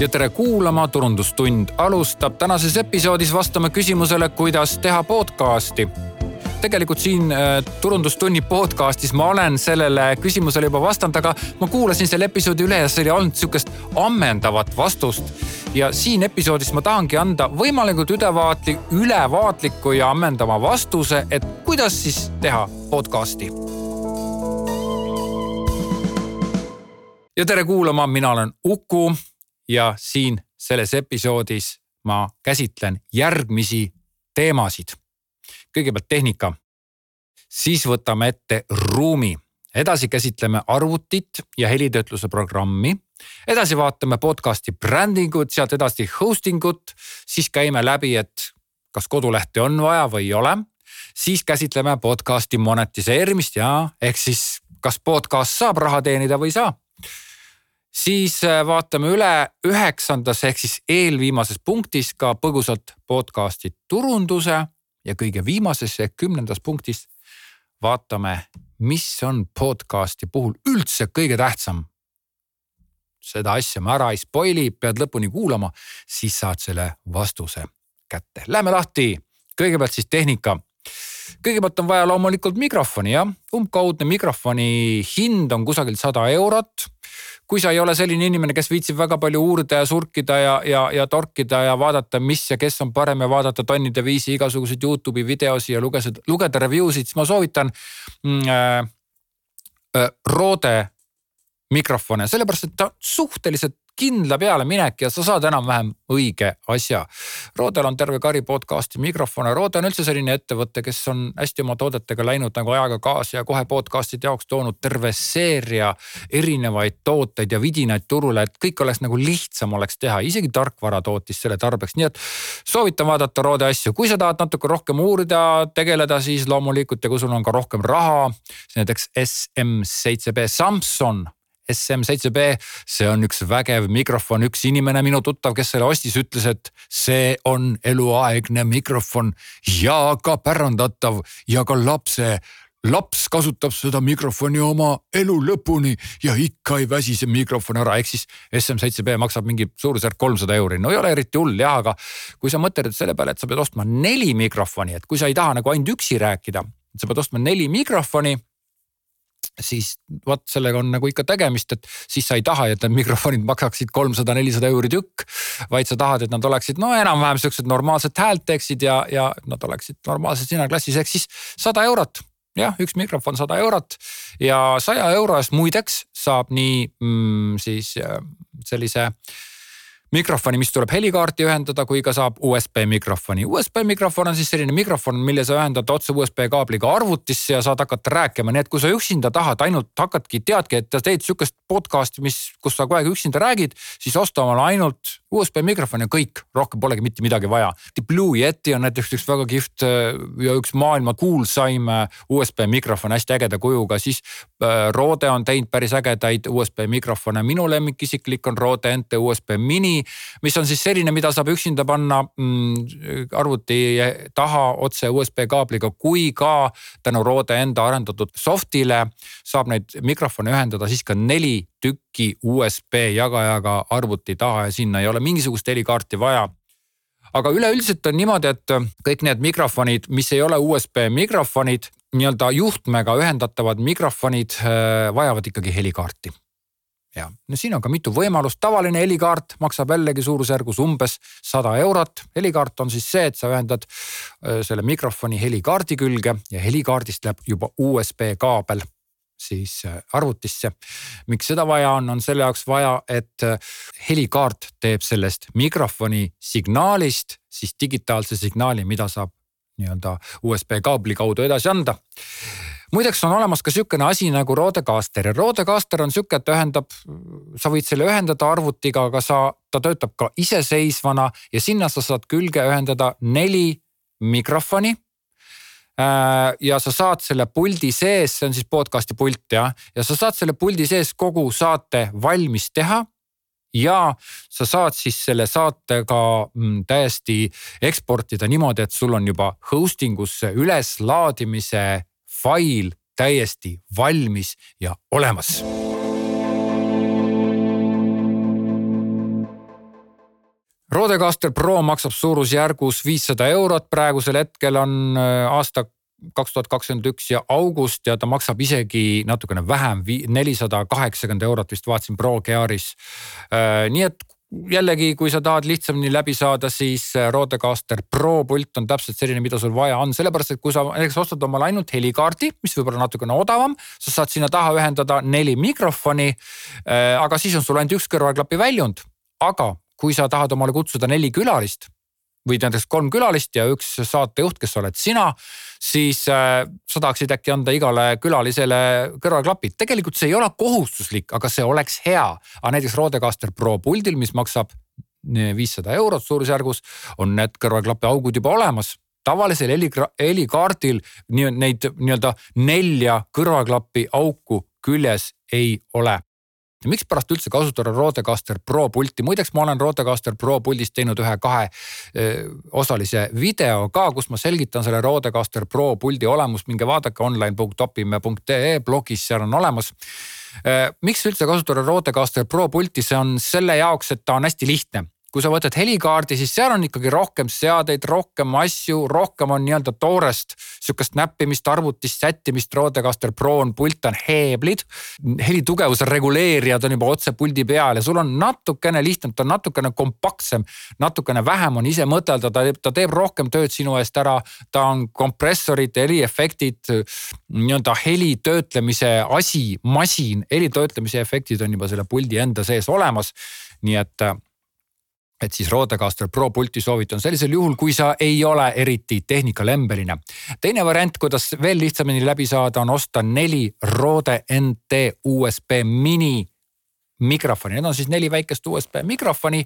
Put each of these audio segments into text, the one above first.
ja tere kuulama, Turundustund alustab. tänases episoodis vastame küsimusele, kuidas teha podcast'i tegelikult siin äh, Turundustunni podcast'is ma olen sellele küsimusele juba vastanud, aga ma kuulasin selle episoodi üle ja seal ei olnud sihukest ammendavat vastust. ja siin episoodis ma tahangi anda võimalikult ülevaatlik, ülevaatliku ja ammendava vastuse, et kuidas siis teha podcast'i. Ja tere kuulama, mina olen Uku ja siin selles episoodis ma käsitlen järgmisi teemasid. Kõigepealt tehnika, siis võtame ette ruumi, edasi käsitleme arvutit ja helitöötluse programmi. edasi vaatame podcast'i brändingut, sealt edasi hosting ut, siis käime läbi, et kas kodulehte on vaja või ei ole. siis käsitleme podcast'i monetiseerimist ja ehk siis, kas podcast saab raha teenida või ei saa siis äh, vaatame üle üheksandas ehk siis eelviimases punktis ka põgusalt podcast'i turunduse ja kõige viimases ehk kümnendas punktis vaatame, mis on podcast'i puhul üldse kõige tähtsam. seda asja ma ära ei spoil'i, pead lõpuni kuulama, siis saad selle vastuse kätte. Lähme lahti, kõigepealt siis tehnika kõigepealt on vaja loomulikult mikrofoni jah, umbkaudne mikrofoni hind on kusagil sada eurot kui sa ei ole selline inimene, kes viitsib väga palju uurida ja surkida ja, ja, ja torkida ja vaadata, mis ja kes on parem ja vaadata tonnide viisi igasuguseid Youtube'i videosi ja lugesid, lugeda review sid, siis ma soovitan mm, äh, äh, Rode mikrofone, sellepärast et ta suhteliselt kindla peale minek ja sa saad enam-vähem õige asja. Rodel on terve kari podcast'i mikrofone, Rode on üldse selline ettevõte, kes on hästi oma toodetega läinud nagu ajaga kaasa ja kohe podcast'ide jaoks toonud terve seeria erinevaid tooteid ja vidinaid turule, et kõik oleks nagu lihtsam oleks teha, isegi tarkvara tootis selle tarbeks, nii et soovitan vaadata Rode asju, kui sa tahad natuke rohkem uurida, tegeleda, siis loomulikult ja kui sul on ka rohkem raha, näiteks SM7B Samson SM7B, see on üks vägev mikrofon, üks inimene, minu tuttav, kes selle ostis, ütles, et see on eluaegne mikrofon ja ka pärandatav ja ka lapse laps kasutab seda mikrofoni oma elu lõpuni ja ikka ei väsi see mikrofon ära, ehk siis SM7B maksab mingi suurusjärk kolmsada euri, no ei ole eriti hull jah, aga kui sa mõtled selle peale, et sa pead ostma neli mikrofoni, et kui sa ei taha nagu ainult üksi rääkida, sa pead ostma neli mikrofoni siis vot sellega on nagu ikka tegemist, et siis sa ei taha, et need mikrofonid maksaksid kolmsada, nelisada euri tükk. vaid sa tahad, et nad oleksid no enam-vähem siuksed normaalset häält teeksid ja, ja nad oleksid normaalses hinnaklassis, ehk siis sada eurot jah, üks mikrofon sada eurot ja saja euro eest muideks saab nii mm, siis äh, sellise äh, mikrofoni, mis tuleb helikaarti ühendada, kui ka saab USB mikrofoni. USB mikrofon on siis selline mikrofon, mille sa ühendad otse USB kaabliga arvutisse ja saad hakata rääkima, nii et kui sa üksinda tahad, ainult hakkadki, teadki, et teed sihukest podcast'i, mis, kus sa kogu aeg üksinda räägid, siis osta omale ainult USB mikrofon ja kõik, rohkem polegi mitte midagi vaja. Blue Yeti on näiteks üks väga kihvt äh, ja üks maailma kuulsaim äh, USB mikrofon hästi ägeda kujuga, siis äh, Rode on teinud päris ägedaid USB mikrofone. minu lemmik isiklik on Rode NT USB mini, mis on siis selline, mida saab üksinda panna mm, arvuti taha otse USB kaabliga, kui ka tänu Rode enda arendatud soft'ile saab neid mikrofone ühendada siis ka neli tükki USB jagajaga arvuti taha ja sinna ei ole mingisugust helikaarti vaja aga üleüldiselt on niimoodi, et kõik need mikrofonid, mis ei ole USB mikrofonid, nii-öelda juhtmega ühendatavad mikrofonid äh, vajavad ikkagi helikaarti. ja no siin on ka mitu võimalust, tavaline helikaart maksab jällegi suurusjärgus umbes sada eurot. helikaart on siis see, et sa ühendad äh, selle mikrofoni helikaardi külge ja helikaardist läheb juba USB kaabel siis äh, arvutisse. miks seda vaja on, on selle jaoks vaja, et äh, helikaart teeb sellest mikrofoni signaalist siis digitaalse signaali, mida saab nii-öelda USB kaabli kaudu edasi anda. Muideks on olemas ka sihukene asi nagu Rodecaster ja Rodecaster on sihuke, et ühendab, sa võid selle ühendada arvutiga, aga sa, ta töötab ka iseseisvana ja sinna sa saad külge ühendada neli mikrofoni ja sa saad selle puldi sees, see on siis podcast'i pult jah, ja sa saad selle puldi sees kogu saate valmis teha. Ja sa saad siis selle saate ka mm, täiesti eksportida niimoodi, et sul on juba hosting usse üleslaadimise fail täiesti valmis ja olemas Rodecaster Pro maksab suurusjärgus viissada eurot, praegusel hetkel on äh, aasta kaks tuhat kakskümmend üks ja august ja ta maksab isegi natukene vähem, nelisada kaheksakümmend eurot vist vaatasin Pro Gearis. Äh, nii et jällegi, kui sa tahad lihtsamini läbi saada, siis äh, Rodecaster Pro pult on täpselt selline, mida sul vaja on, sellepärast et kui sa näiteks ostad omale ainult helikaardi, mis võib olla natukene odavam, sa saad sinna taha ühendada neli mikrofoni. aga siis on sul ainult üks kõrvaklapi väljund, aga kui sa tahad omale kutsuda neli külalist või näiteks kolm külalist ja üks saatejuht, kes oled sina, siis äh, sa tahaksid äkki anda igale külalisele kõrvaklapid. tegelikult see ei ole kohustuslik, aga see oleks hea. aga näiteks Rodecaster Pro puldil, mis maksab viissada eurot suurusjärgus, on need kõrvaklapi augud juba olemas tavalisel heli, helikaardil neid nii-öelda nelja kõrvaklapi auku küljes ei ole ja mikspärast üldse kasutada Rodecaster Pro pulti, muideks ma olen Rodecaster Pro puldist teinud ühe kaheosalise video ka, kus ma selgitan selle Rodecaster Pro puldi olemust, minge vaadake online.opime.ee blogis, seal on olemas. Miks üldse kasutada Rodecaster Pro pulti, see on selle jaoks, et ta on hästi lihtne kui sa võtad helikaardi, siis seal on ikkagi rohkem seadeid, rohkem asju, rohkem on nii-öelda toorest sihukest näppimist, arvutist, sättimist. Rodecaster Pro on pult on heeblid, helitugevuse reguleerijad on juba otse puldi peal ja sul on natukene lihtsam, ta on natukene kompaktsem, natukene vähem on ise mõtelda, ta ta teeb rohkem tööd sinu eest ära. ta on kompressorid, heliefektid, nii-öelda heli töötlemise asi, masin, heli töötlemise efektid on juba selle puldi enda sees olemas. nii et et siis Rodecaster Pro pulti soovitan sellisel juhul, kui sa ei ole eriti tehnikalembeline. teine variant, kuidas veel lihtsamini läbi saada, on osta neli Rode NT USB mini mikrofoni, need on siis neli väikest USB mikrofoni.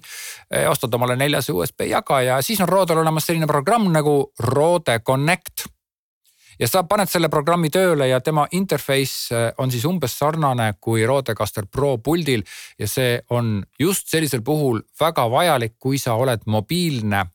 ostad omale neljase USB jagaja, siis on Rodel olemas selline programm nagu Rode Connect ja sa paned selle programmi tööle ja tema interface äh, on siis umbes sarnane kui Rodecaster Pro puldil ja see on just sellisel puhul väga vajalik, kui sa oled mobiilne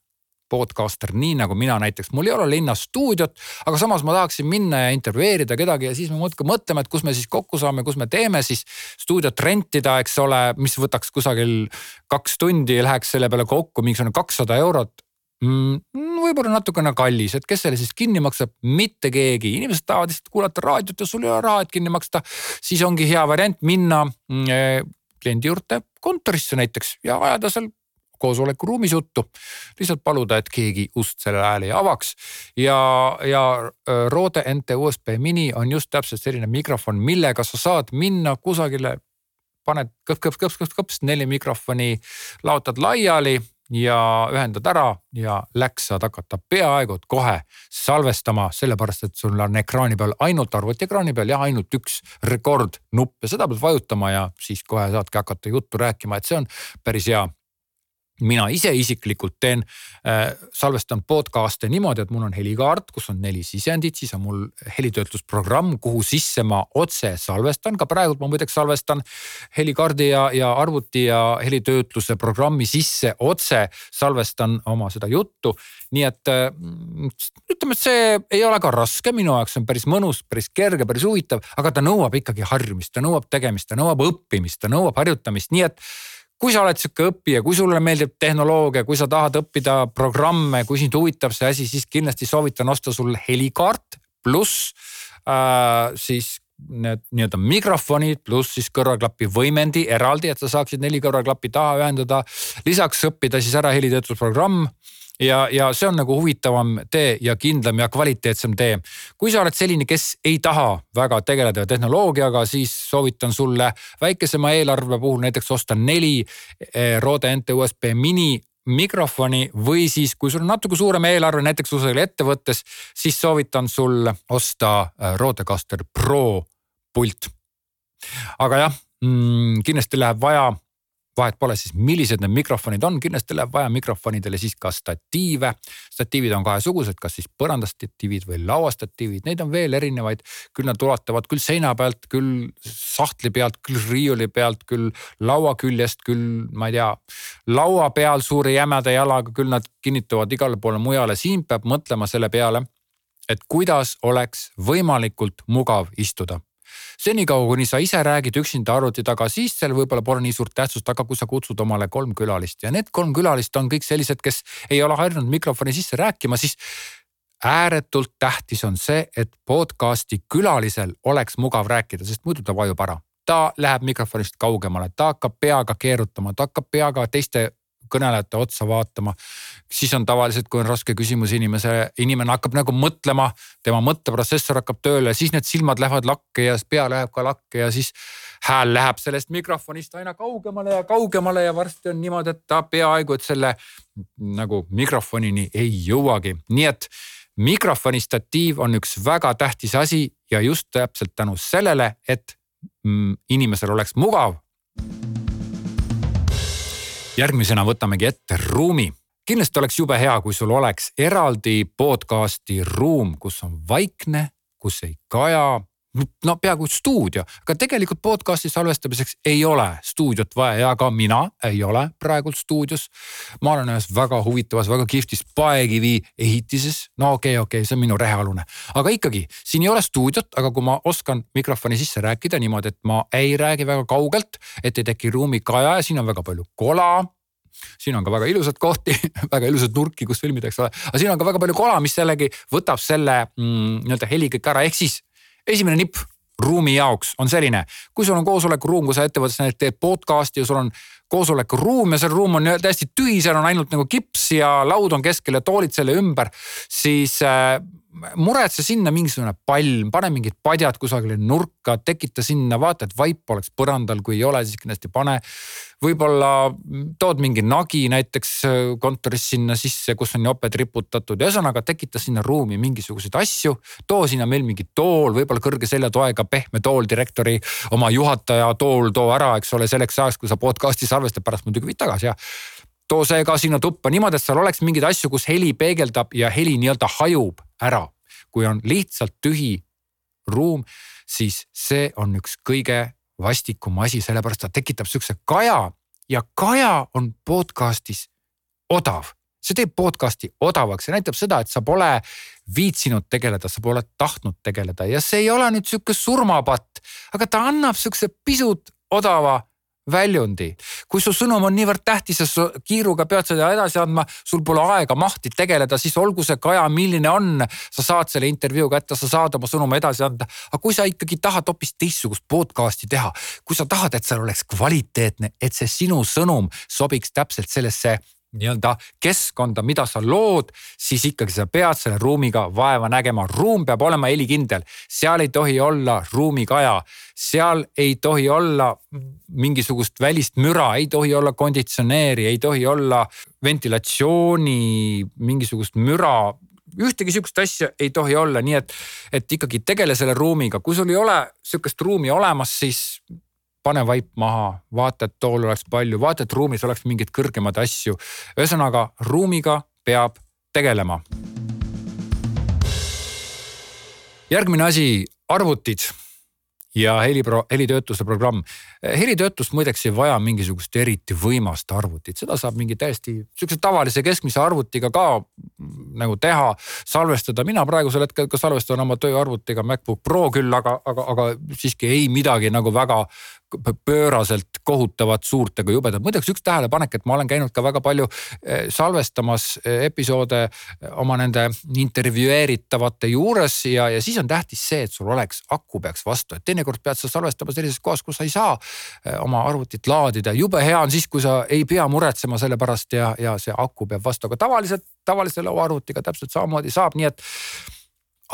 podcaster, nii nagu mina näiteks, mul ei ole linnas stuudiot, aga samas ma tahaksin minna ja intervjueerida kedagi ja siis me muudkui mõtleme, et kus me siis kokku saame, kus me teeme siis stuudiot rentida, eks ole, mis võtaks kusagil kaks tundi ja läheks selle peale kokku mingisugune kakssada eurot mm,? Võib-olla natukene kallis, et kes selle siis kinni maksab, mitte keegi, inimesed tahavad lihtsalt kuulata raadiot ja sul ei ole raha, et kinni maksta. siis ongi hea variant minna mm, eh, kliendi juurde kontorisse näiteks ja ajada seal koosolekuruumis juttu. lihtsalt paluda, et keegi ust sellel ajal ei avaks. ja, ja eh, Rode NT USB mini on just täpselt selline mikrofon, millega sa saad minna kusagile paned kõps, kõps, kõps, kõps, kõps neli mikrofoni, laotad laiali ja ühendad ära ja läks, saad hakata peaaegu et kohe salvestama, sellepärast et sul on ekraani peal ainult arvutiekraani peal jah, ainult üks rekordnupp ja seda pead vajutama ja siis kohe saadki hakata juttu rääkima, et see on päris hea mina ise isiklikult teen äh,, salvestan podcast'e niimoodi, et mul on helikaart, kus on neli sisendit, siis on mul helitöötlusprogramm, kuhu sisse ma otse salvestan, ka praegu ma muideks salvestan helikaardi ja, ja arvuti ja helitöötluse programmi sisse otse salvestan oma seda juttu. nii et äh, ütleme, et see ei ole ka raske, minu jaoks on päris mõnus, päris kerge, päris huvitav, aga ta nõuab ikkagi harjumist, ta nõuab tegemist, ta nõuab õppimist, ta nõuab harjutamist, nii et kui sa oled sihuke õppija, kui sulle meeldib tehnoloogia, kui sa tahad õppida programme, kui sind huvitab see asi, siis kindlasti soovitan osta sul helikaart pluss äh, siis need nii-öelda mikrofonid pluss siis kõrvaklapi võimendi eraldi, et sa saaksid neli kõrvaklappi taha ühendada. lisaks õppida siis ära helitöötlusprogramm ja, ja see on nagu huvitavam tee ja kindlam ja kvaliteetsem tee. kui sa oled selline, kes ei taha väga tegeleda tehnoloogiaga, siis soovitan sulle väikesema eelarve puhul näiteks osta neli eh, Rode NT USB mini mikrofoni või siis, kui sul on natuke suurem eelarve, näiteks kusagil ettevõttes, siis soovitan sul osta eh, Rodecaster Pro pult. aga jah mm,, kindlasti läheb vaja vahet pole siis, millised need mikrofonid on, kindlasti läheb vaja mikrofonidele siis ka statiive. statiivid on kahesugused, kas siis põrandastatiivid või lauastatiivid, neid on veel erinevaid. küll nad ulatavad küll seina pealt, küll sahtli pealt, küll riiuli pealt, küll laua küljest, küll ma ei tea, laua peal suure jämeda jalaga, küll nad kinnituvad igale poole mujale, siin peab mõtlema selle peale, et kuidas oleks võimalikult mugav istuda senikaua, kuni sa ise räägid üksinda arvuti taga, siis seal võib-olla pole nii suurt tähtsust, aga kui sa kutsud omale kolm külalist ja need kolm külalist on kõik sellised, kes ei ole harjunud mikrofoni sisse rääkima, siis ääretult tähtis on see, et podcast'i külalisel oleks mugav rääkida, sest muidu ta vajub ära. ta läheb mikrofonist kaugemale, ta hakkab peaga keerutama, ta hakkab peaga teiste kõnelejate otsa vaatama. siis on tavaliselt, kui on raske küsimus inimese, inimene hakkab nagu mõtlema, tema mõtteprotsessor hakkab tööle, siis need silmad lähevad lakke ja pea läheb ka lakke ja siis hääl läheb sellest mikrofonist aina kaugemale ja kaugemale ja varsti on niimoodi, et ta peaaegu et selle nagu mikrofonini ei jõuagi, nii et mikrofoni statiiv on üks väga tähtis asi ja just täpselt tänu sellele, et mm, inimesel oleks mugav. Järgmisena võtamegi ette ruumi. kindlasti oleks jube hea, kui sul oleks eraldi podcast'i ruum, kus on vaikne, kus ei kaja no peaaegu stuudio, aga tegelikult podcast'i salvestamiseks ei ole stuudiot vaja ja ka mina ei ole praegult stuudios. ma olen ühes väga huvitavas, väga kihvtis paekivi ehitises. no okei okay,, okei okay,, see on minu rehealune, aga ikkagi siin ei ole stuudiot, aga kui ma oskan mikrofoni sisse rääkida niimoodi, et ma ei räägi väga kaugelt, et ei teki ruumi kaja ja siin on väga palju kola. Siin on ka väga ilusad kohti väga ilusad nurki, kus filmida, eks ole, aga siin on ka väga palju kola, mis jällegi võtab selle mm, nii-öelda heli kõik ära, ehk siis esimene nipp ruumi jaoks on selline, kui sul on koosolekuruum, kui sa ettevõttes näiteks teed podcast'i ja sul on koosolekuruum ja see ruum on täiesti tühi, seal on ainult nagu kips ja laud on keskel ja toolid selle ümber, siis äh, muretse sinna mingisugune palm, pane mingid padjad kusagile nurka, tekita sinna, vaata, et vaip oleks põrandal, kui ei ole, siis kindlasti pane. võib-olla tood mingi nagi näiteks äh, kontoris sinna sisse, kus on joped riputatud, ühesõnaga tekita sinna ruumi mingisuguseid asju. too sinna meil mingi tool, võib-olla kõrge seljatoega pehme tool, direktori oma juhataja tool, too ära, eks ole, selleks ajaks, kui sa podcast'i salvestad, pärast muidugi viid tagasi ja too see ka sinna tuppa niimoodi, et seal oleks mingeid asju, kus heli peegeldab ja heli nii-öelda hajub ära. kui on lihtsalt tühi ruum, siis see on üks kõige vastikum asi, sellepärast ta tekitab sihukese kaja ja kaja on podcast'is odav. see teeb podcast'i odavaks, see näitab seda, et sa pole viitsinud tegeleda, sa pole tahtnud tegeleda ja see ei ole nüüd sihuke surmapatt, aga ta annab sihukese pisut odava väljundi. kui su sõnum on niivõrd tähtis ja sa kiiruga pead seda edasi andma, sul pole aega mahti tegeleda, siis olgu see kaja, milline on. sa saad selle intervjuu kätte, sa saad oma sõnuma edasi anda. aga kui sa ikkagi tahad hoopis teistsugust podcast'i teha, kui sa tahad, et seal oleks kvaliteetne, et see sinu sõnum sobiks täpselt sellesse nii-öelda keskkonda, mida sa lood, siis ikkagi sa pead selle ruumiga vaeva nägema. ruum peab olema helikindel, seal ei tohi olla ruumikaja, seal ei tohi olla mingisugust välist müra, ei tohi olla konditsioneeri, ei tohi olla ventilatsiooni mingisugust müra. Ühtegi sihukest asja ei tohi olla, nii et, et ikkagi tegele selle ruumiga, kui sul ei ole sihukest ruumi olemas, siis pane vaip maha, vaata, et tool oleks palju, vaata, et ruumis oleks mingeid kõrgemaid asju. ühesõnaga ruumiga peab tegelema. järgmine asi, arvutid ja helipro, helitöötluse programm. helitöötlust muideks ei vaja mingisugust eriti võimast arvutit, seda saab mingi täiesti sihukese tavalise keskmise arvutiga ka nagu teha, salvestada. mina praegusel hetkel ka salvestan oma tööarvutiga MacBook Pro küll, aga, aga, aga siiski ei midagi nagu väga pööraselt kohutavat, suurt ega jubedat. muideks üks tähelepanek, et ma olen käinud ka väga palju eh, salvestamas eh, episoode eh, oma nende intervjueeritavate juures ja, ja siis on tähtis see, et sul oleks, aku peaks vastu, et teinekord pead sa salvestama sellises kohas, kus sa ei saa oma arvutit laadida. jube hea on siis, kui sa ei pea muretsema selle pärast ja, ja see aku peab vastu, aga tavaliselt, tavalise lauaarvutiga täpselt samamoodi saab, nii et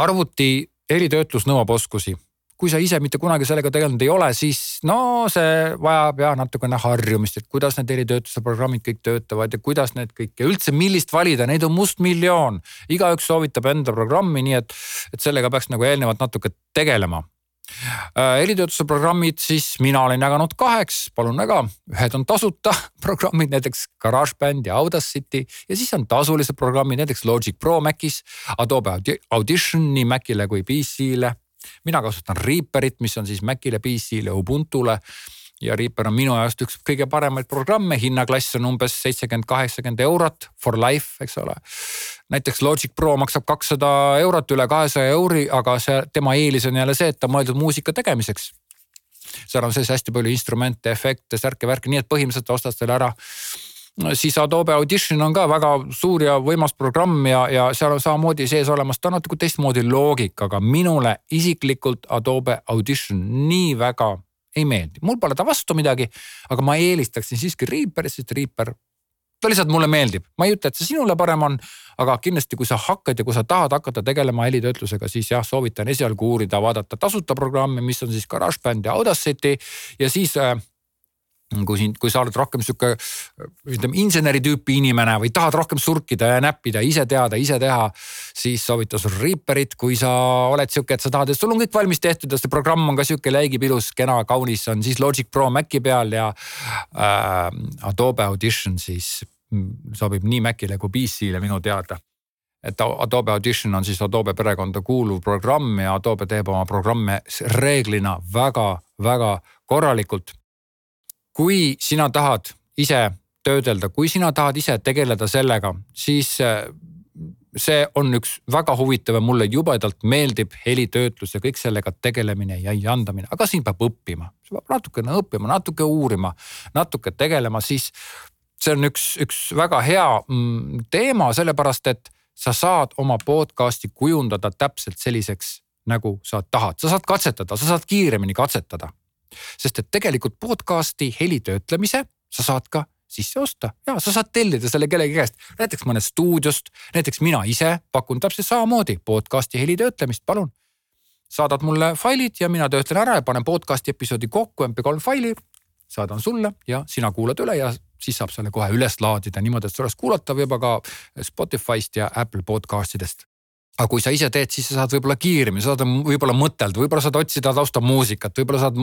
arvuti helitöötlus nõuab oskusi kui sa ise mitte kunagi sellega tegelenud ei ole, siis no see vajab ja natukene harjumist, et kuidas need eritöötluse programmid kõik töötavad ja kuidas need kõik ja üldse, millist valida, neid on mustmiljon. igaüks soovitab enda programmi, nii et, et sellega peaks nagu eelnevalt natuke tegelema äh, eritöötluse programmid, siis mina olen jaganud kaheks, palun väga. ühed on tasuta programmid, näiteks GarageBand ja Audacity ja siis on tasulised programmid, näiteks Logic Pro Macis, Adobe Audition nii Macile kui PC-le mina kasutan Reaperit, mis on siis Macile, PC-le, Ubuntule ja Reaper on minu jaoks üks kõige paremaid programme, hinnaklass on umbes seitsekümmend, kaheksakümmend eurot for life, eks ole. näiteks Logic Pro maksab kakssada eurot, üle kahesaja euri, aga see, tema eelis on jälle see, et ta on mõeldud muusika tegemiseks. seal on sees hästi palju instrumente, efekte, särke-värke, nii et põhimõtteliselt ostad selle ära siis Adobe Audition on ka väga suur ja võimas programm ja, ja seal on samamoodi sees olemas, ta on natuke teistmoodi loogikaga. minule isiklikult Adobe Audition nii väga ei meeldi, mul pole ta vastu midagi, aga ma eelistaksin siiski Reaperit, sest Reaper, ta lihtsalt mulle meeldib, ma ei ütle, et see sinule parem on, aga kindlasti, kui sa hakkad ja kui sa tahad hakata tegelema helitöötlusega, siis jah, soovitan esialgu uurida, vaadata tasuta programme, mis on siis GarageBand ja Audacity. Ja siis äh, kui sind, kui sa oled rohkem sihuke ütleme inseneri tüüpi inimene või tahad rohkem surkida ja näppida, ise teada, ise teha. siis soovitan sul Reaperit, kui sa oled sihuke, et sa tahad, et sul on kõik valmis tehtud ja see programm on ka sihuke läigib ilus, kena, kaunis, on siis Logic Pro Maci peal ja äh, Adobe Audition siis sobib nii Macile kui PC-le minu teada et Adobe Audition on siis Adobe perekonda kuuluv programm ja Adobe teeb oma programme reeglina väga-väga korralikult kui sina tahad ise töödelda, kui sina tahad ise tegeleda sellega, siis äh, see on üks väga huvitav ja mulle jubedalt meeldib helitöötlus ja kõik sellega tegelemine ja jandamine, aga siin peab õppima, peab natukene õppima, natuke uurima, natuke tegelema, siis see on üks, üks väga hea mm, teema, sellepärast et sa saad oma podcast'i kujundada täpselt selliseks, nagu sa tahad, sa saad katsetada, sa saad kiiremini katsetada sest et tegelikult podcast'i helitöötlemise sa saad ka sisse osta. Ja sa saad tellida selle kellegi käest, näiteks mõnest stuudiost, näiteks mina ise pakun täpselt samamoodi podcast'i helitöötlemist, palun. saadad mulle failid ja mina töötlen ära ja panen podcast'i episoodi kokku mp3 faili, saadan sulle ja sina kuulad üle ja siis saab selle kohe üles laadida niimoodi, et see oleks kuulatav juba ka Spotify'st ja Apple podcast idest aga kui sa ise teed, siis sa saad võib-olla kiiremini, sa saad võib-olla mõtelda, võib-olla saad otsida taustamuusikat, võib-olla saad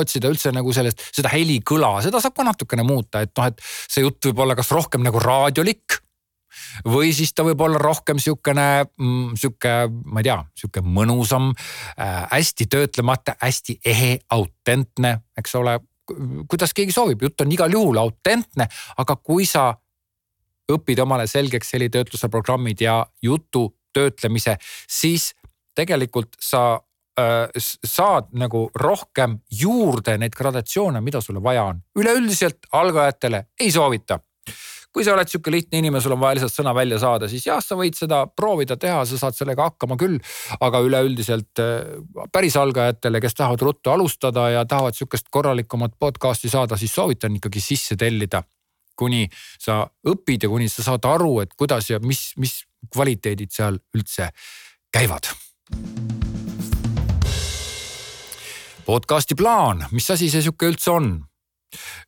otsida üldse nagu sellest, seda helikõla, seda saab ka natukene muuta, et noh, et see jutt võib olla kas rohkem nagu raadiolik või siis ta võib olla rohkem sihukene mm,, sihuke, ma ei tea, sihuke mõnusam äh,, hästi töötlemata, hästi ehe, autentne, eks ole. kuidas keegi soovib, jutt on igal juhul autentne, aga kui sa õpid omale selgeks helitöötluse programmid ja jutu töötlemise, siis tegelikult sa äh, saad nagu rohkem juurde neid gradatsioone, mida sulle vaja on. üleüldiselt algajatele ei soovita kui sa oled sihuke lihtne inimene, sul on vaja lihtsalt sõna välja saada, siis jah, sa võid seda proovida teha, sa saad sellega hakkama küll. aga üleüldiselt äh, päris algajatele, kes tahavad ruttu alustada ja tahavad sihukest korralikumat podcast'i saada, siis soovitan ikkagi sisse tellida. kuni sa õpid ja kuni sa saad aru, et kuidas ja mis, mis kvaliteedid seal üldse käivad. podcast'i plaan, mis asi see sihuke üldse on?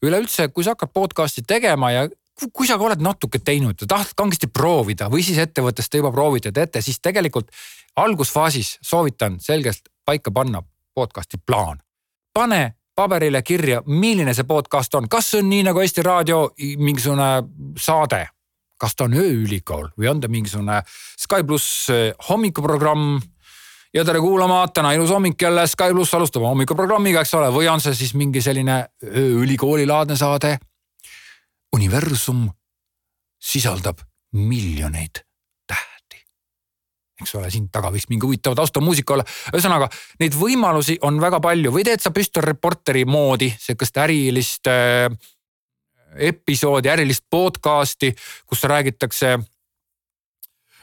üleüldse, kui sa hakkad podcast'i tegema ja kui sa oled natuke teinud ja tahad kangesti proovida või siis ettevõttes te juba proovite, teete, siis tegelikult algusfaasis soovitan selgelt paika panna podcast'i plaan. pane paberile kirja, milline see podcast on, kas see on nii nagu Eesti Raadio mingisugune saade kas ta on ööülikool või on ta mingisugune Sky pluss eh, hommikuprogramm. ja tere kuulama, täna ilus hommik jälle, Sky pluss alustab hommikuprogrammiga, eks ole, või on see siis mingi selline ööülikooli laadne saade. universum sisaldab miljoneid tähti. eks ole, siin taga võiks mingi huvitav taustamuusika olla. ühesõnaga neid võimalusi on väga palju või teed sa püstol reporteri moodi, sihukest ärilist äh, episoodi, ärilist podcast'i, kus räägitakse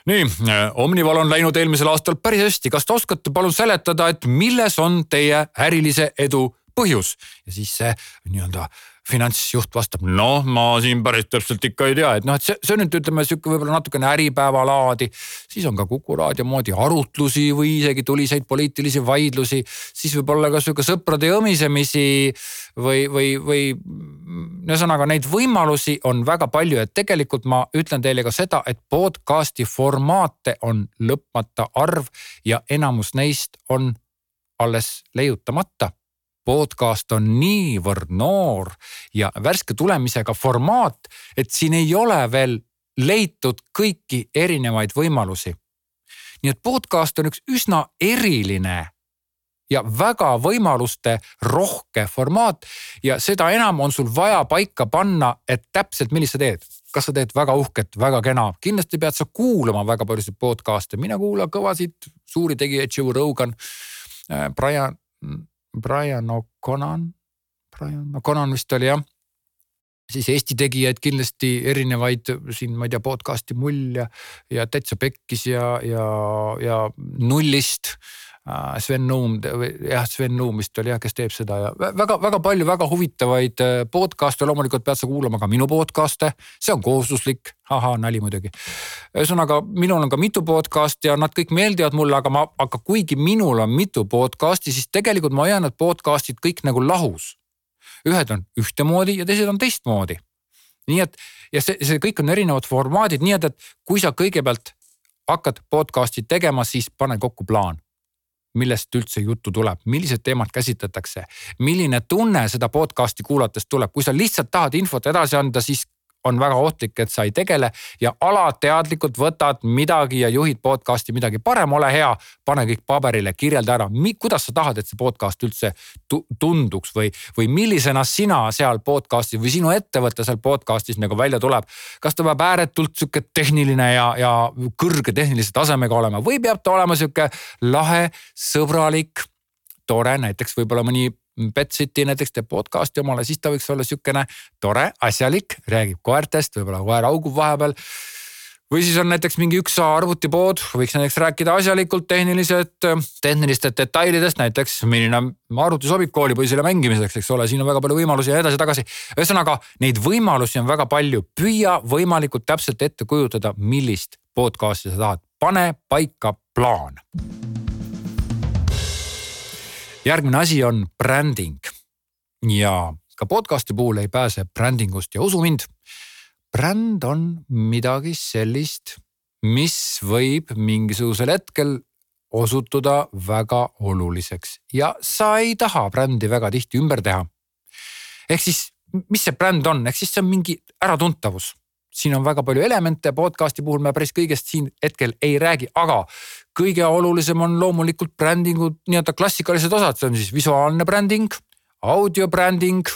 nii, Omnival on läinud eelmisel aastal päris hästi, kas te oskate palun seletada, et milles on teie ärilise edu põhjus? Ja siis see nii-öelda finantsjuht vastab, noh, ma siin päris täpselt ikka ei tea, et noh, et see, see on nüüd ütleme sihuke võib-olla natukene Äripäeva laadi. siis on ka Kuku raadio moodi arutlusi või isegi tuliseid poliitilisi vaidlusi, siis võib-olla ka sihuke sõprade jõmisemisi või, või, või ühesõnaga neid võimalusi on väga palju. Ja tegelikult ma ütlen teile ka seda, et podcast'i formaate on lõpmata arv ja enamus neist on alles leiutamata podcast on niivõrd noor ja värske tulemisega formaat, et siin ei ole veel leitud kõiki erinevaid võimalusi. nii et podcast on üks üsna eriline ja väga võimaluste rohke formaat ja seda enam on sul vaja paika panna, et täpselt, millist sa teed. kas sa teed väga uhket, väga kena, kindlasti pead sa kuulama väga paljusid podcast'e, mina kuulan kõvasid suuri tegijaid, Joe Rogan, äh, Brian, Brian O'Conan, Brian O'Conan vist oli jah siis Eesti tegijaid kindlasti erinevaid siin, ma ei tea, podcast'i Mull ja, ja Täitsa Pekkis ja, ja, ja Nullist. Äh, Sven Nuum, jah, Sven Nuum vist oli jah, kes teeb seda ja väga-väga palju väga huvitavaid äh, podcast'e, loomulikult pead sa kuulama ka minu podcast'e, see on kohustuslik, ahaa, nali muidugi. ühesõnaga, minul on ka mitu podcast'i ja nad kõik meeldivad mulle, aga ma, aga kuigi minul on mitu podcast'i, siis tegelikult ma hoian need podcast'id kõik nagu lahus. Ühed on ühtemoodi ja teised on teistmoodi. nii et ja see, see kõik on erinevad formaadid, nii et, et kui sa kõigepealt hakkad podcast'i tegema, siis pane kokku plaan millest üldse juttu tuleb, millised teemad käsitletakse, milline tunne seda podcast'i kuulates tuleb, kui sa lihtsalt tahad infot edasi anda, siis on väga ohtlik, et sa ei tegele ja alateadlikult võtad midagi ja juhid podcast'i midagi. parem ole hea, pane kõik paberile, kirjelda ära, kuidas sa tahad, et see podcast üldse tunduks või, või millisena sina seal podcast'is või sinu ettevõte seal podcast'is nagu välja tuleb. kas ta peab ääretult sihuke tehniline ja, ja kõrge tehnilise tasemega olema või peab ta olema sihuke lahe, sõbralik tore, näiteks võib-olla mõni Betsiti näiteks teeb podcast'i omale, siis ta võiks olla sihukene tore, asjalik, räägib koertest, võib-olla koer augub vahepeal. Või siis on näiteks mingi üks arvutipood, võiks näiteks rääkida asjalikult tehnilised, tehnilistest detailidest, näiteks milline arvuti sobib koolipoisile mängimiseks, eks ole, siin on väga palju võimalusi ja edasi-tagasi. ühesõnaga neid võimalusi on väga palju, püüa võimalikult täpselt ette kujutada, millist podcast'i sa tahad, pane paika plaan järgmine asi on bränding ja ka podcast'i puhul ei pääse brändingust ja usu mind, bränd on midagi sellist, mis võib mingisugusel hetkel osutuda väga oluliseks. Ja sa ei taha brändi väga tihti ümber teha. ehk siis, mis see bränd on, ehk siis see on mingi äratuntavus siin on väga palju elemente, podcast'i puhul me päris kõigest siin hetkel ei räägi, aga kõige olulisem on loomulikult brändingu nii-öelda klassikalised osad, see on siis visuaalne bränding, audio bränding,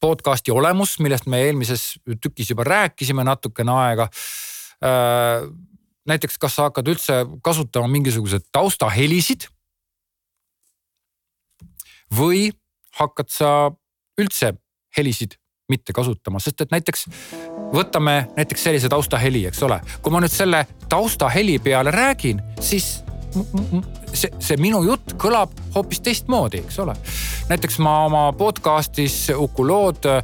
podcast'i olemus, millest me eelmises tükis juba rääkisime natukene aega. Äh, näiteks, kas sa hakkad üldse kasutama mingisuguseid taustahelisid? või hakkad sa üldse helisid mitte kasutama, sest et näiteks võtame näiteks sellise taustaheli, eks ole. kui ma nüüd selle taustaheli peale räägin, siis see, see minu jutt kõlab hoopis teistmoodi, eks ole. näiteks ma oma podcast'is Uku lood äh,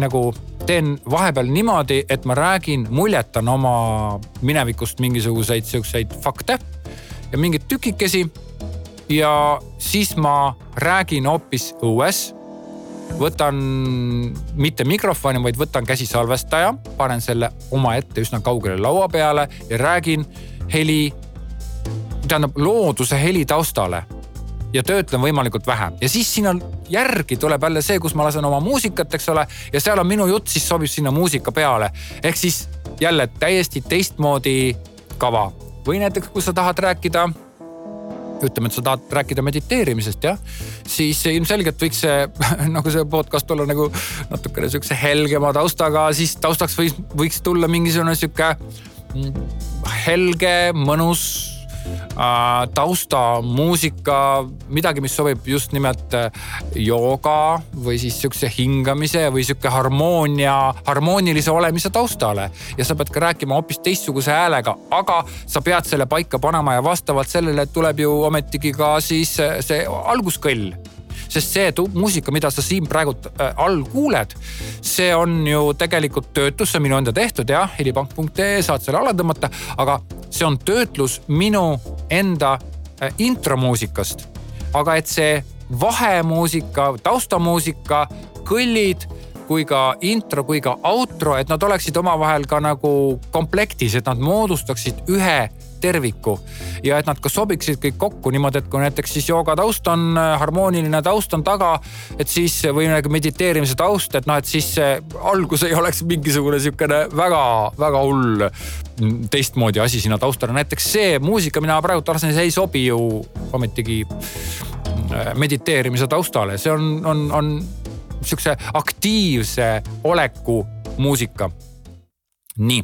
nagu teen vahepeal niimoodi, et ma räägin, muljetan oma minevikust mingisuguseid siukseid fakte ja mingeid tükikesi. ja siis ma räägin hoopis õues võtan mitte mikrofoni, vaid võtan käsisalvestaja, panen selle omaette üsna kaugele laua peale ja räägin heli, tähendab looduse heli taustale. Ja töötlen võimalikult vähe. Ja siis sinna järgi tuleb jälle see, kus ma lasen oma muusikat, eks ole, ja seal on minu jutt, siis sobib sinna muusika peale. ehk siis jälle täiesti teistmoodi kava. Või näiteks, kui sa tahad rääkida ütleme, et sa tahad rääkida mediteerimisest jah, siis ilmselgelt võiks see nagu see podcast olla nagu natukene sihukese helgema taustaga, siis taustaks võiks, võiks tulla mingisugune sihuke mm, helge, mõnus Äh, taustamuusika, midagi, mis sobib just nimelt äh, jooga või siis sihukese hingamise või sihuke harmoonia, harmoonilise olemise taustale. ja sa pead ka rääkima hoopis teistsuguse häälega, aga sa pead selle paika panema ja vastavalt sellele tuleb ju ometigi ka siis see alguskõll sest see muusika, mida sa siin praegu all kuuled, see on ju tegelikult töötlus, see on minu enda tehtud jah, helipank.ee saad selle alla tõmmata, aga see on töötlus minu enda äh, intromuusikast. aga et see vahemuusika, taustamuusika, kõllid kui ka intro kui ka outro, et nad oleksid omavahel ka nagu komplektis, et nad moodustaksid ühe terviku. ja et nad ka sobiksid kõik kokku niimoodi, et kui näiteks siis jooga taust on, harmooniline taust on taga, et siis või nagu mediteerimise taust, et noh, et siis see algus ei oleks mingisugune sihukene väga-väga hull teistmoodi asi sinna taustale. näiteks see muusika, mina praegu arvasin, see ei sobi ju ometigi äh, mediteerimise taustale, see on, on, on sihukese aktiivse oleku muusika. nii,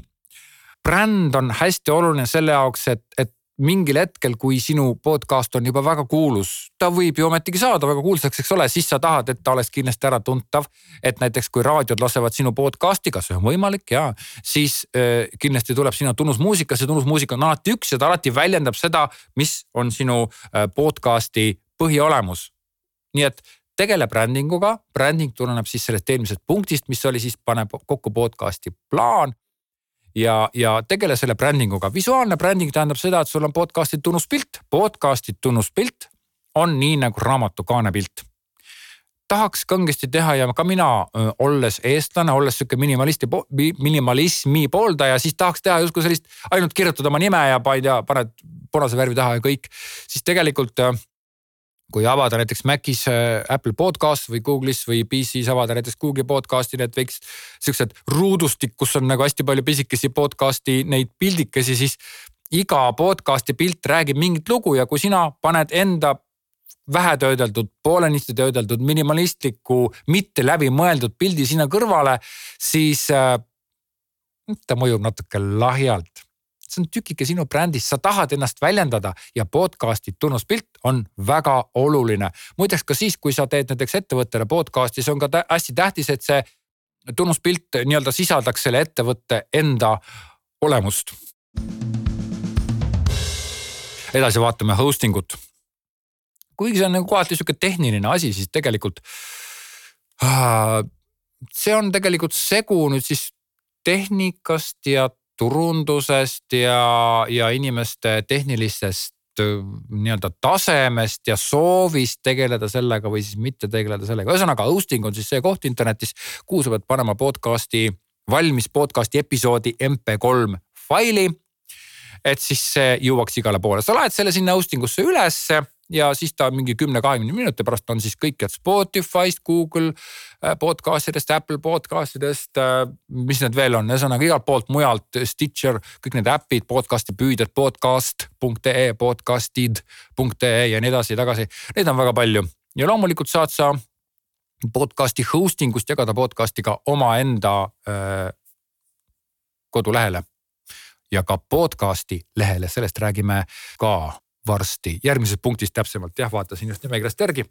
bränd on hästi oluline selle jaoks, et, et mingil hetkel, kui sinu podcast on juba väga kuulus, ta võib ju ometigi saada väga kuulsaks, eks ole, siis sa tahad, et ta oleks kindlasti äratuntav. et näiteks kui raadiod lasevad sinu podcast'i, kas see on võimalik ja siis äh, kindlasti tuleb sinna tunnusmuusika, see tunnusmuusika on alati üks ja ta alati väljendab seda, mis on sinu äh, podcast'i põhiolemus. nii et tegele branding uga, branding tuleneb siis sellest eelmisest punktist, mis oli siis paneb kokku podcast'i plaan ja, ja tegele selle branding uga. visuaalne branding tähendab seda, et sul on podcast'i tunnuspilt, podcast'i tunnuspilt on nii nagu raamatu kaanepilt tahaks kangesti teha ja ka mina, olles eestlane, olles sihuke minimalisti, minimalismi pooldaja, siis tahaks teha justkui sellist, ainult kirjutada oma nime ja tea, paned punase värvi taha ja kõik. siis tegelikult kui avada näiteks Macis äh, Apple podcast või Google'is või PC-s avada näiteks Google'i podcast'i, need võiks siuksed ruudustik, kus on nagu hästi palju pisikesi podcast'i neid pildikesi, siis iga podcast'i pilt räägib mingit lugu ja kui sina paned enda vähetöödeldud, poolenisti töödeldud, minimalistliku, mitte läbimõeldud pildi sinna kõrvale, siis äh, ta mõjub natuke lahjalt see on tükike sinu brändist, sa tahad ennast väljendada ja podcast'i tunnuspilt on väga oluline. muideks ka siis, kui sa teed näiteks ettevõttele podcast'i, see on ka hästi tähtis, et see tunnuspilt nii-öelda sisaldaks selle ettevõtte enda olemust. edasi vaatame hosting ut. kuigi see on nagu kohati sihuke tehniline asi, siis tegelikult see on tegelikult segu nüüd siis tehnikast ja turundusest ja, ja inimeste tehnilisest nii-öelda tasemest ja soovist tegeleda sellega või siis mitte tegeleda sellega. ühesõnaga hosting on siis see koht internetis, kuhu sa pead panema podcast'i, valmis podcast'i episoodi mp3 faili. et siis see jõuaks igale poole, sa laed selle sinna hosting usse ülesse ja siis ta mingi kümne-kahekümne minuti pärast on siis kõik, et Spotify'st, Google äh, podcast idest, Apple podcast idest, äh, mis need veel on, ühesõnaga igalt poolt mujalt, Stitcher, kõik need äpid, podcast'i püüdjad, podcast.ee, podcast'id.ee ja nii edasi-tagasi. Neid on väga palju. Ja loomulikult saad sa podcast'i hosting ust jagada podcast'i ka omaenda äh, kodulehele. Ja ka podcast'i lehele, sellest räägime ka varsti, järgmises punktis täpsemalt jah, vaatasin just nimekirjast järgi.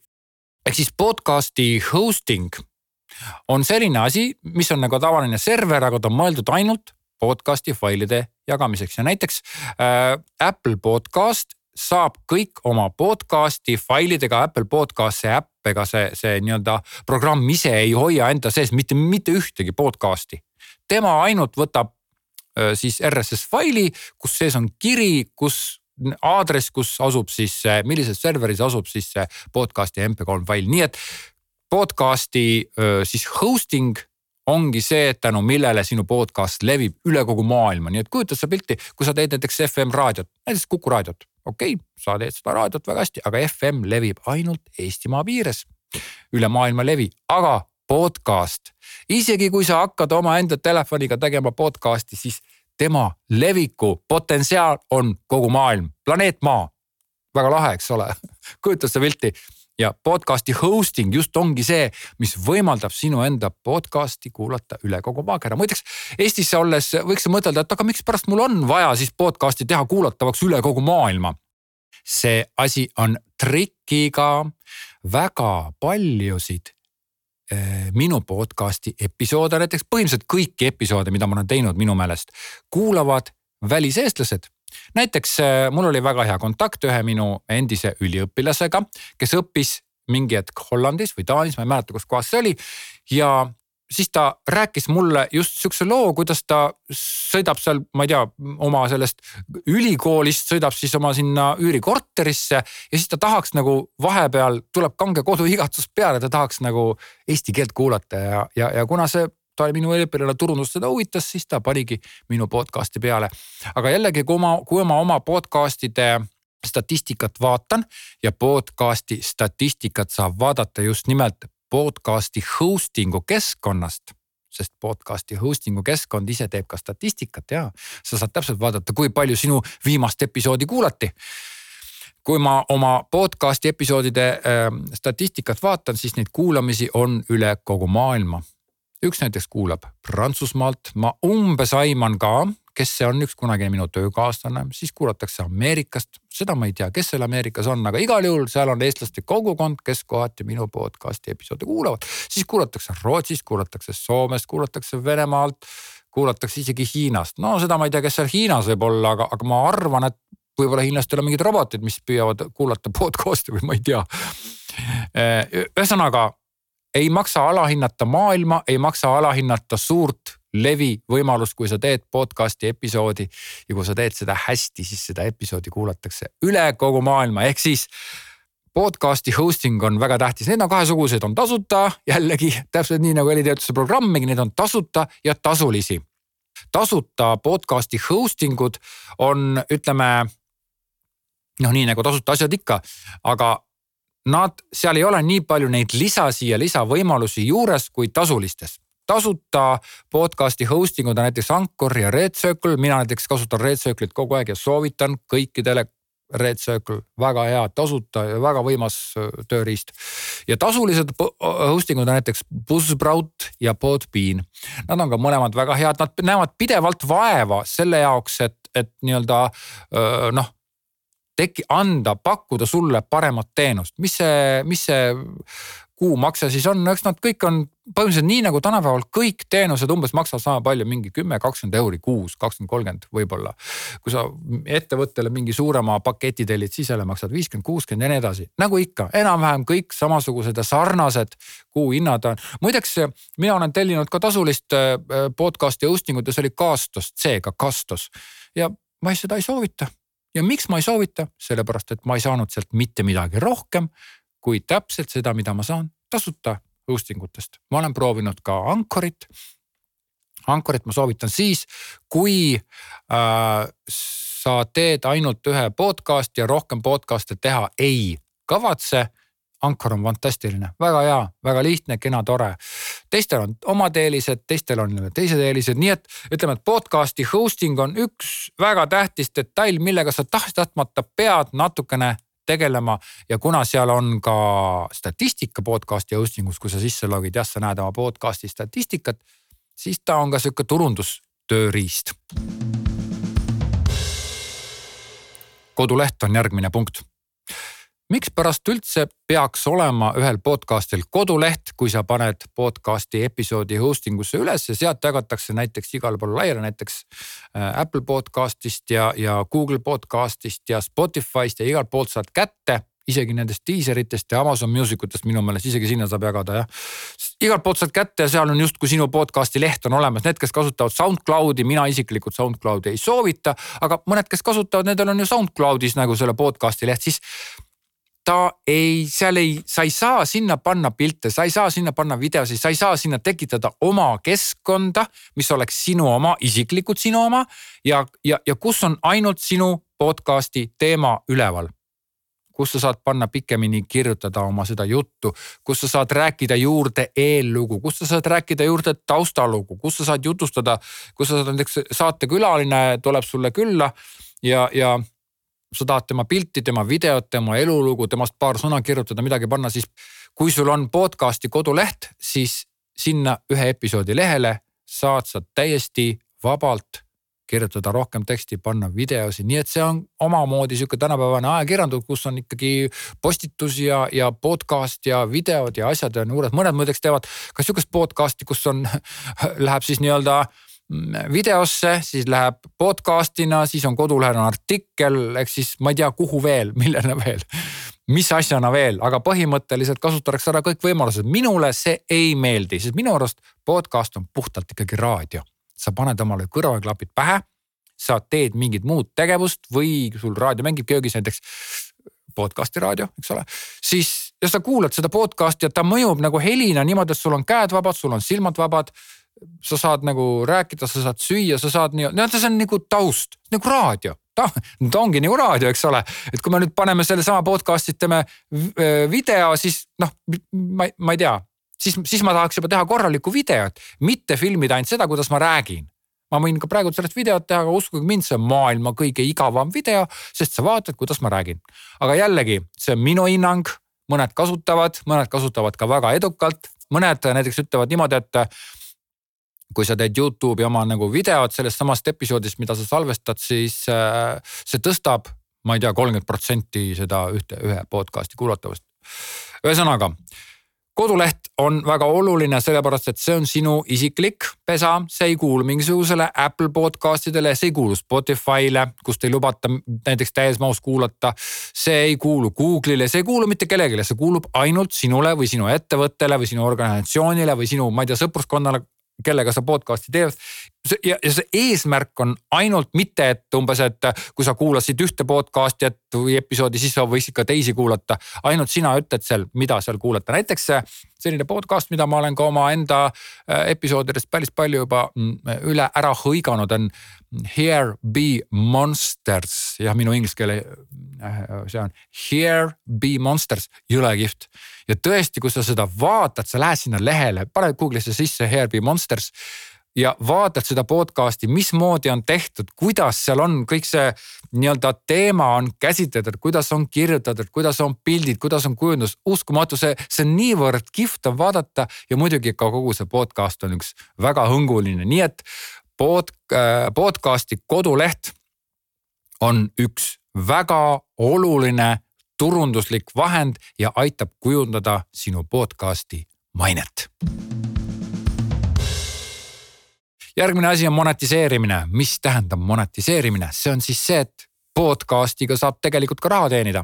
ehk siis podcast'i hosting on selline asi, mis on nagu tavaline server, aga ta on mõeldud ainult podcast'i failide jagamiseks ja näiteks äh, Apple podcast saab kõik oma podcast'i failidega Apple Podcast'i äpp, ega see, see nii-öelda programm ise ei hoia enda sees mitte, mitte ühtegi podcast'i. tema ainult võtab äh, siis RSS faili, kus sees on kiri, kus aadress, kus asub siis, millises serveris asub siis see podcast'i mp3 fail, nii et podcast'i siis hosting ongi see, tänu millele sinu podcast levib üle kogu maailma, nii et kujutad sa pilti, kui sa teed näiteks FM raadiot, näiteks Kuku raadiot, okei okay,, sa teed seda raadiot väga hästi, aga FM levib ainult Eestimaa piires. üle maailma levi, aga podcast, isegi kui sa hakkad omaenda telefoniga tegema podcast'i, siis tema leviku potentsiaal on kogu maailm, planeet Maa. väga lahe, eks ole kujutad seda pilti ja podcast'i hosting just ongi see, mis võimaldab sinu enda podcast'i kuulata üle kogu maakera. muideks Eestisse olles võiks mõtelda, et aga mikspärast mul on vaja siis podcast'i teha kuulatavaks üle kogu maailma. see asi on trikiga väga paljusid minu podcast'i episoode, näiteks põhimõtteliselt kõiki episoode, mida ma olen teinud minu meelest, kuulavad väliseestlased näiteks äh, mul oli väga hea kontakt ühe minu endise üliõpilasega, kes õppis mingi hetk Hollandis või Taanis, ma ei mäleta, kus kohas see oli. ja siis ta rääkis mulle just sihukese loo, kuidas ta sõidab seal, ma ei tea, oma sellest ülikoolist sõidab siis oma sinna üürikorterisse ja siis ta tahaks nagu vahepeal tuleb kange koduigatsus peale, ta tahaks nagu eesti keelt kuulata ja, ja, ja kuna see ta oli minu üliõpilane, turundus teda huvitas, siis ta panigi minu podcast'i peale. aga jällegi, kui ma, kui ma oma podcast'ide statistikat vaatan ja podcast'i statistikat saab vaadata just nimelt podcast'i hosting'u keskkonnast sest podcast'i hosting'u keskkond ise teeb ka statistikat ja sa saad täpselt vaadata, kui palju sinu viimast episoodi kuulati. kui ma oma podcast'i episoodide äh, statistikat vaatan, siis neid kuulamisi on üle kogu maailma. Üks näiteks kuulab Prantsusmaalt, ma umbes aiman ka, kes see on, üks kunagine minu töökaaslane, siis kuulatakse Ameerikast, seda ma ei tea, kes seal Ameerikas on, aga igal juhul seal on eestlaste kogukond, kes kohati minu podcast'i episoode kuulavad. siis kuulatakse Rootsist, kuulatakse Soomest, kuulatakse Venemaalt, kuulatakse isegi Hiinast, no seda ma ei tea, kes seal Hiinas võib olla, aga, aga ma arvan, et võib-olla hiinlastel on mingid robotid, mis püüavad kuulata podcast'i või ma ei tea. ühesõnaga ei maksa alahinnata maailma, ei maksa alahinnata suurt levi võimalust, kui sa teed podcast'i episoodi. Ja kui sa teed seda hästi, siis seda episoodi kuulatakse üle kogu maailma, ehk siis podcast'i hosting on väga tähtis, need on kahesugused, on tasuta, jällegi täpselt nii nagu helitöötluse programmigi, need on tasuta ja tasulisi. tasuta podcast'i hosting ud on, ütleme noh, nii nagu tasuta asjad ikka, aga nad, seal ei ole nii palju neid lisasi ja lisavõimalusi juures kui tasulistes tasuta podcast'i hosting ud on näiteks Anchor ja Red Circle, mina näiteks kasutan Red Circle'it kogu aeg ja soovitan kõikidele Red Circle, väga hea, tasuta ja väga võimas tööriist. ja tasulised hosting ud on näiteks Buzzsprout ja Podbean. Nad on ka mõlemad väga head, nad näevad pidevalt vaeva selle jaoks, et, et nii-öelda noh teki-, anda, pakkuda sulle paremat teenust, mis see, mis see kuumakse siis on, eks nad kõik on põhimõtteliselt nii nagu tänapäeval kõik teenused umbes maksavad sama palju, mingi kümme, kakskümmend euri kuus, kakskümmend, kolmkümmend võib-olla. kui sa ettevõttele mingi suurema paketi tellid, siis jälle maksad viiskümmend, kuuskümmend ja nii edasi. nagu ikka, enam-vähem kõik samasugused ja sarnased kuuhinnad on. muideks mina olen tellinud ka tasulist äh, podcast'i hosting ut ja see oli Castos, C-ga Castos ja ma seda ei soovita ja miks ma ei soovita, sellepärast et ma ei saanud sealt mitte midagi rohkem kui täpselt seda, mida ma saan tasuta hosting utest. ma olen proovinud ka Anchorit. Anchorit ma soovitan siis, kui äh, sa teed ainult ühe podcast'i ja rohkem podcast'e teha ei kavatse Anchor on fantastiline, väga hea, väga lihtne, kena, tore. Teistel on omad eelised, teistel on teised eelised, nii et ütleme, et podcast'i hosting on üks väga tähtis detail, millega sa tahes-tahtmata pead natukene tegelema ja kuna seal on ka statistika podcast'i hosting us, kui sa sisse logid, jah, sa näed oma podcast'i statistikat, siis ta on ka sihuke turundustööriist. koduleht on järgmine punkt mikspärast üldse peaks olema ühel podcast'il koduleht, kui sa paned podcast'i episoodi hosting usse üles ja sealt jagatakse näiteks igale poole laiali, näiteks äh, Apple podcast'ist ja, ja Google podcast'ist ja Spotify'st ja igalt poolt saad kätte isegi nendest diiseritest ja Amazon Music utest minu meelest isegi sinna saab jagada jah. igalt poolt saad kätte ja seal on justkui sinu podcast'i leht on olemas, need, kes kasutavad SoundCloudi, mina isiklikult SoundCloudi ei soovita, aga mõned, kes kasutavad, nendel on ju SoundCloudis nagu selle podcast'i leht, siis ta ei, seal ei, sa ei saa sinna panna pilte, sa ei saa sinna panna videosid, sa ei saa sinna tekitada oma keskkonda, mis oleks sinu oma, isiklikult sinu oma ja, ja, ja kus on ainult sinu podcast'i teema üleval. Kus sa saad panna pikemini kirjutada oma seda juttu, kus sa saad rääkida juurde eellugu, kus sa saad rääkida juurde taustalugu, kus sa saad jutustada, kus sa saad näiteks saatekülaline tuleb sulle külla ja, ja sa tahad tema pilti, tema videot, tema elulugu, temast paar sõna kirjutada, midagi panna, siis kui sul on podcast'i koduleht, siis sinna ühe episoodi lehele saad sa täiesti vabalt kirjutada rohkem teksti, panna videosi, nii et see on omamoodi sihuke tänapäevane ajakirjandus, kus on ikkagi postitus ja, ja podcast ja videod ja asjad on juures, mõned muideks teevad ka sihukest podcast'i, kus on, läheb siis nii-öelda äh, videosse, siis läheb podcast'ina, siis on kodulehel on artikkel, ehk siis ma ei tea, kuhu veel, millena veel, mis asjana veel, aga põhimõtteliselt kasutatakse ära kõik võimalused. minule see ei meeldi, sest minu arust podcast on puhtalt ikkagi raadio. sa paned omale kõrvaklapid pähe, sa teed mingit muud tegevust või sul raadio mängib köögis näiteks podcast'i raadio, eks ole, siis ja sa kuulad seda podcast'i ja ta mõjub nagu helina niimoodi, et sul on käed vabad, sul on silmad vabad sa saad nagu rääkida, sa saad süüa, sa saad nii, no see on nagu taust, nagu raadio. Ta, ta ongi nagu raadio, eks ole, et kui me nüüd paneme sellesama podcast'i, teeme video, siis noh, ma, ma ei tea, siis, siis ma tahaks juba teha korralikku videot, mitte filmida ainult seda, kuidas ma räägin. Ma võin ka praegu sellest videot teha, aga uskuge mind, see on maailma kõige igavam video, sest sa vaatad, kuidas ma räägin. aga jällegi, see on minu hinnang, mõned kasutavad, mõned kasutavad ka väga edukalt, mõned näiteks ütlevad niimoodi, et kui sa teed Youtube'i oma nagu videot sellest samast episoodist, mida sa salvestad, siis äh, see tõstab, ma ei tea, kolmkümmend protsenti seda ühte, ühe podcast'i kuulatavust. ühesõnaga koduleht on väga oluline, sellepärast et see on sinu isiklik pesa, see ei kuulu mingisugusele Apple podcast idele, see ei kuulu Spotify'le, kust ei lubata näiteks täies mahus kuulata. see ei kuulu Google'ile, see ei kuulu mitte kellelegi, see kuulub ainult sinule või sinu ettevõttele või sinu organisatsioonile või sinu, ma ei tea, sõpruskonnale kellega sa podcast'i teed. ja, ja see eesmärk on ainult mitte, et umbes, et kui sa kuulasid ühte podcast'i, et või episoodi, siis sa võiksid ka teisi kuulata. ainult sina ütled seal, mida seal kuulata, näiteks selline podcast, mida ma olen ka omaenda äh, episoodidest päris palju juba mm, üle ära hõiganud, on Here be monsters, jah, minu inglise keele, äh, see on Here be monsters, jõle kihvt. ja tõesti, kui sa seda vaatad, sa lähed sinna lehele, paned Google'isse sisse Here be monsters ja vaatad seda podcast'i, mismoodi on tehtud, kuidas seal on kõik see nii-öelda teema on käsitletud, kuidas on kirjutatud, kuidas on pildid, kuidas on kujundus, uskumatu, see, see on niivõrd kihvt on vaadata ja muidugi ka kogu see podcast on üks väga hõnguline, nii et pod, äh, podcast'i koduleht on üks väga oluline turunduslik vahend ja aitab kujundada sinu podcast'i mainet järgmine asi on monetiseerimine. mis tähendab monetiseerimine? see on siis see, et podcast'iga saab tegelikult ka raha teenida.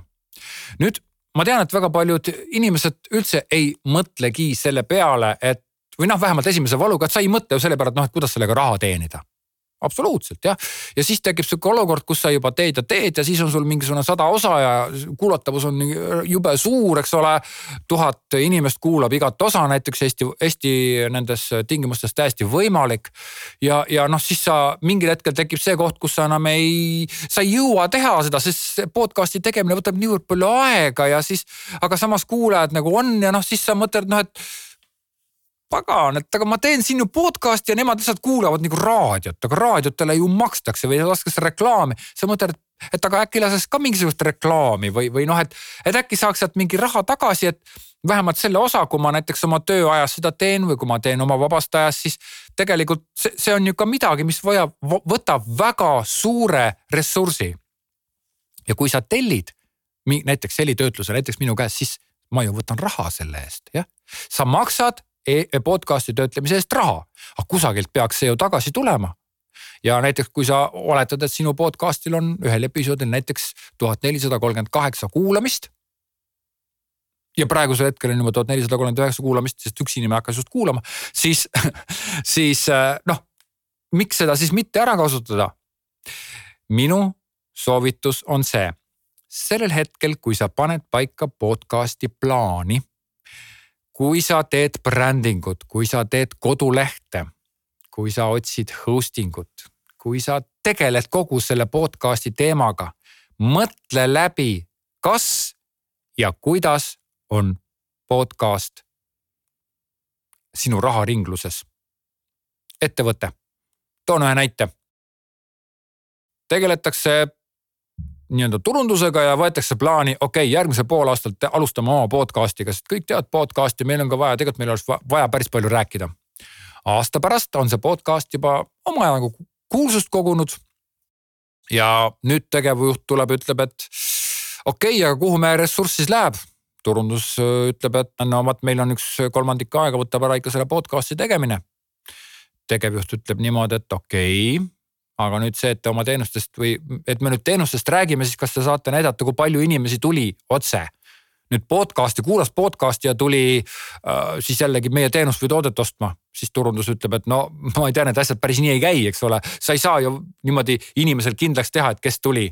nüüd ma tean, et väga paljud inimesed üldse ei mõtlegi selle peale, et või noh, vähemalt esimese valuga, et sa ei mõtle ju selle peale, et noh, et kuidas sellega raha teenida absoluutselt jah. ja siis tekib sihuke olukord, kus sa juba teed ja teed ja siis on sul mingisugune sada osa ja kuulatavus on jube suur, eks ole. tuhat inimest kuulab igat osa näiteks Eesti, Eesti nendes tingimustes täiesti võimalik. ja, ja noh, siis sa mingil hetkel tekib see koht, kus sa enam ei, sa ei jõua teha seda, sest podcast'i tegemine võtab niivõrd palju aega ja siis, aga samas kuulajad nagu on ja noh, siis sa mõtled noh, et pagan, et aga ma teen siin ju podcast'i ja nemad lihtsalt kuulavad nagu raadiot, aga raadiotele ju makstakse või lastakse reklaami. sa mõtled, et, et aga äkki laseks ka mingisugust reklaami või, või noh, et, et äkki saaks sealt mingi raha tagasi, et vähemalt selle osa, kui ma näiteks oma tööajas seda teen või kui ma teen oma vabast ajast, siis tegelikult see, see on ju ka midagi, mis vajab, võtab väga suure ressursi. ja kui sa tellid näiteks helitöötluse näiteks minu käest, siis ma ju võtan raha selle eest, jah. sa maksad podcast'i töötlemise eest raha, aga kusagilt peaks see ju tagasi tulema ja näiteks kui sa oletad, et sinu podcast'il on ühel episoodil näiteks tuhat nelisada kolmkümmend kaheksa kuulamist. ja praegusel hetkel on juba tuhat nelisada kolmkümmend üheksa kuulamist, sest üks inimene hakkas just kuulama, siis, siis äh, noh, miks seda siis mitte ära kasutada? minu soovitus on see, sellel hetkel, kui sa paned paika podcast'i plaani kui sa teed brändingut, kui sa teed kodulehte, kui sa otsid hosting ut, kui sa tegeled kogu selle podcast'i teemaga, mõtle läbi, kas ja kuidas on podcast sinu raharingluses. ettevõte, toon ühe näite. tegeletakse nii-öelda turundusega ja võetakse plaani, okei okay,, järgmisel poolaastal alustame oma podcast'iga, sest kõik teavad podcast'i, meil on ka vaja, tegelikult meil oleks vaja päris palju rääkida. aasta pärast on see podcast juba omajagu kuulsust kogunud. ja nüüd tegevjuht tuleb, ütleb, et okei okay,, aga kuhu meie ressurss siis läheb? turundus äh, ütleb, et no vot, meil on üks kolmandik aega võtab ära ikka selle podcast'i tegemine. tegevjuht ütleb niimoodi, et okei okay, aga nüüd see, et oma teenustest või et me nüüd teenustest räägime, siis kas te saate näidata, kui palju inimesi tuli otse? nüüd podcast'i, kuulas podcast'i ja tuli äh, siis jällegi meie teenust või toodet ostma, siis turundus ütleb, et no ma ei tea, need asjad päris nii ei käi, eks ole. sa ei saa ju niimoodi inimesel kindlaks teha, et kes tuli.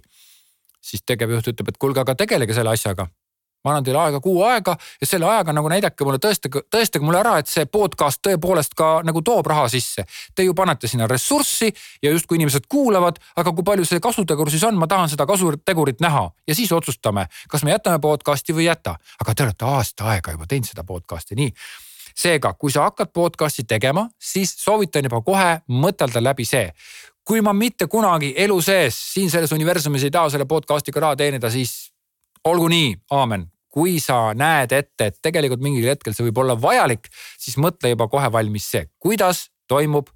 siis tegevjuht ütleb, et kuulge, aga tegelege selle asjaga. Ma annan teile aega kuu aega ja selle ajaga nagu näidake mulle, tõestage, tõestage mulle ära, et see podcast tõepoolest ka nagu toob raha sisse. Te ju panete sinna ressurssi ja justkui inimesed kuulavad, aga kui palju see kasutegur siis on, ma tahan seda kasutegurit näha ja siis otsustame, kas me jätame podcast'i või ei jäta. aga te olete aasta aega juba teinud seda podcast'i, nii seega, kui sa hakkad podcast'i tegema, siis soovitan juba kohe mõtelda läbi see. kui ma mitte kunagi elu sees siin selles universumis ei taha selle podcast'iga raha teenida, siis olgu nii, aamen kui sa näed ette, et tegelikult mingil hetkel see võib olla vajalik, siis mõtle juba kohe valmis see, kuidas toimub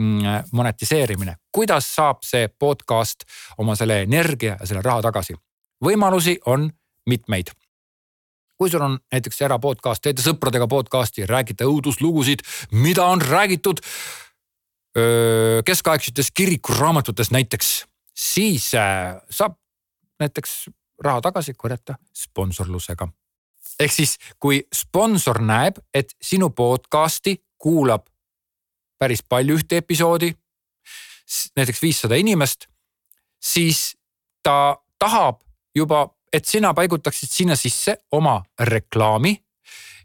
mm, monetiseerimine, kuidas saab see podcast oma selle energia ja selle raha tagasi. võimalusi on mitmeid. kui sul on näiteks era podcast, teete sõpradega podcast'i, räägite õuduslugusid, mida on räägitud keskaegsetes kirikuraamatutes näiteks, siis äh, saab näiteks raha tagasi korjata sponsorlusega. ehk siis, kui sponsor näeb, et sinu podcast'i kuulab päris palju ühte episoodi, näiteks viissada inimest, siis ta tahab juba, et sina paigutaksid sinna sisse oma reklaami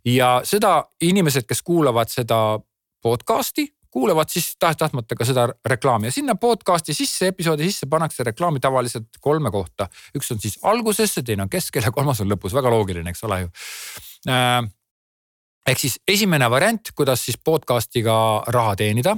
ja seda inimesed, kes kuulavad seda podcast'i, kuulavad siis tahes-tahtmata ka seda reklaami ja sinna podcast'i sisse, episoodi sisse pannakse reklaami tavaliselt kolme kohta. üks on siis algusesse, teine on keskel ja kolmas on lõpus, väga loogiline, eks ole ju äh,. ehk siis esimene variant, kuidas siis podcast'iga raha teenida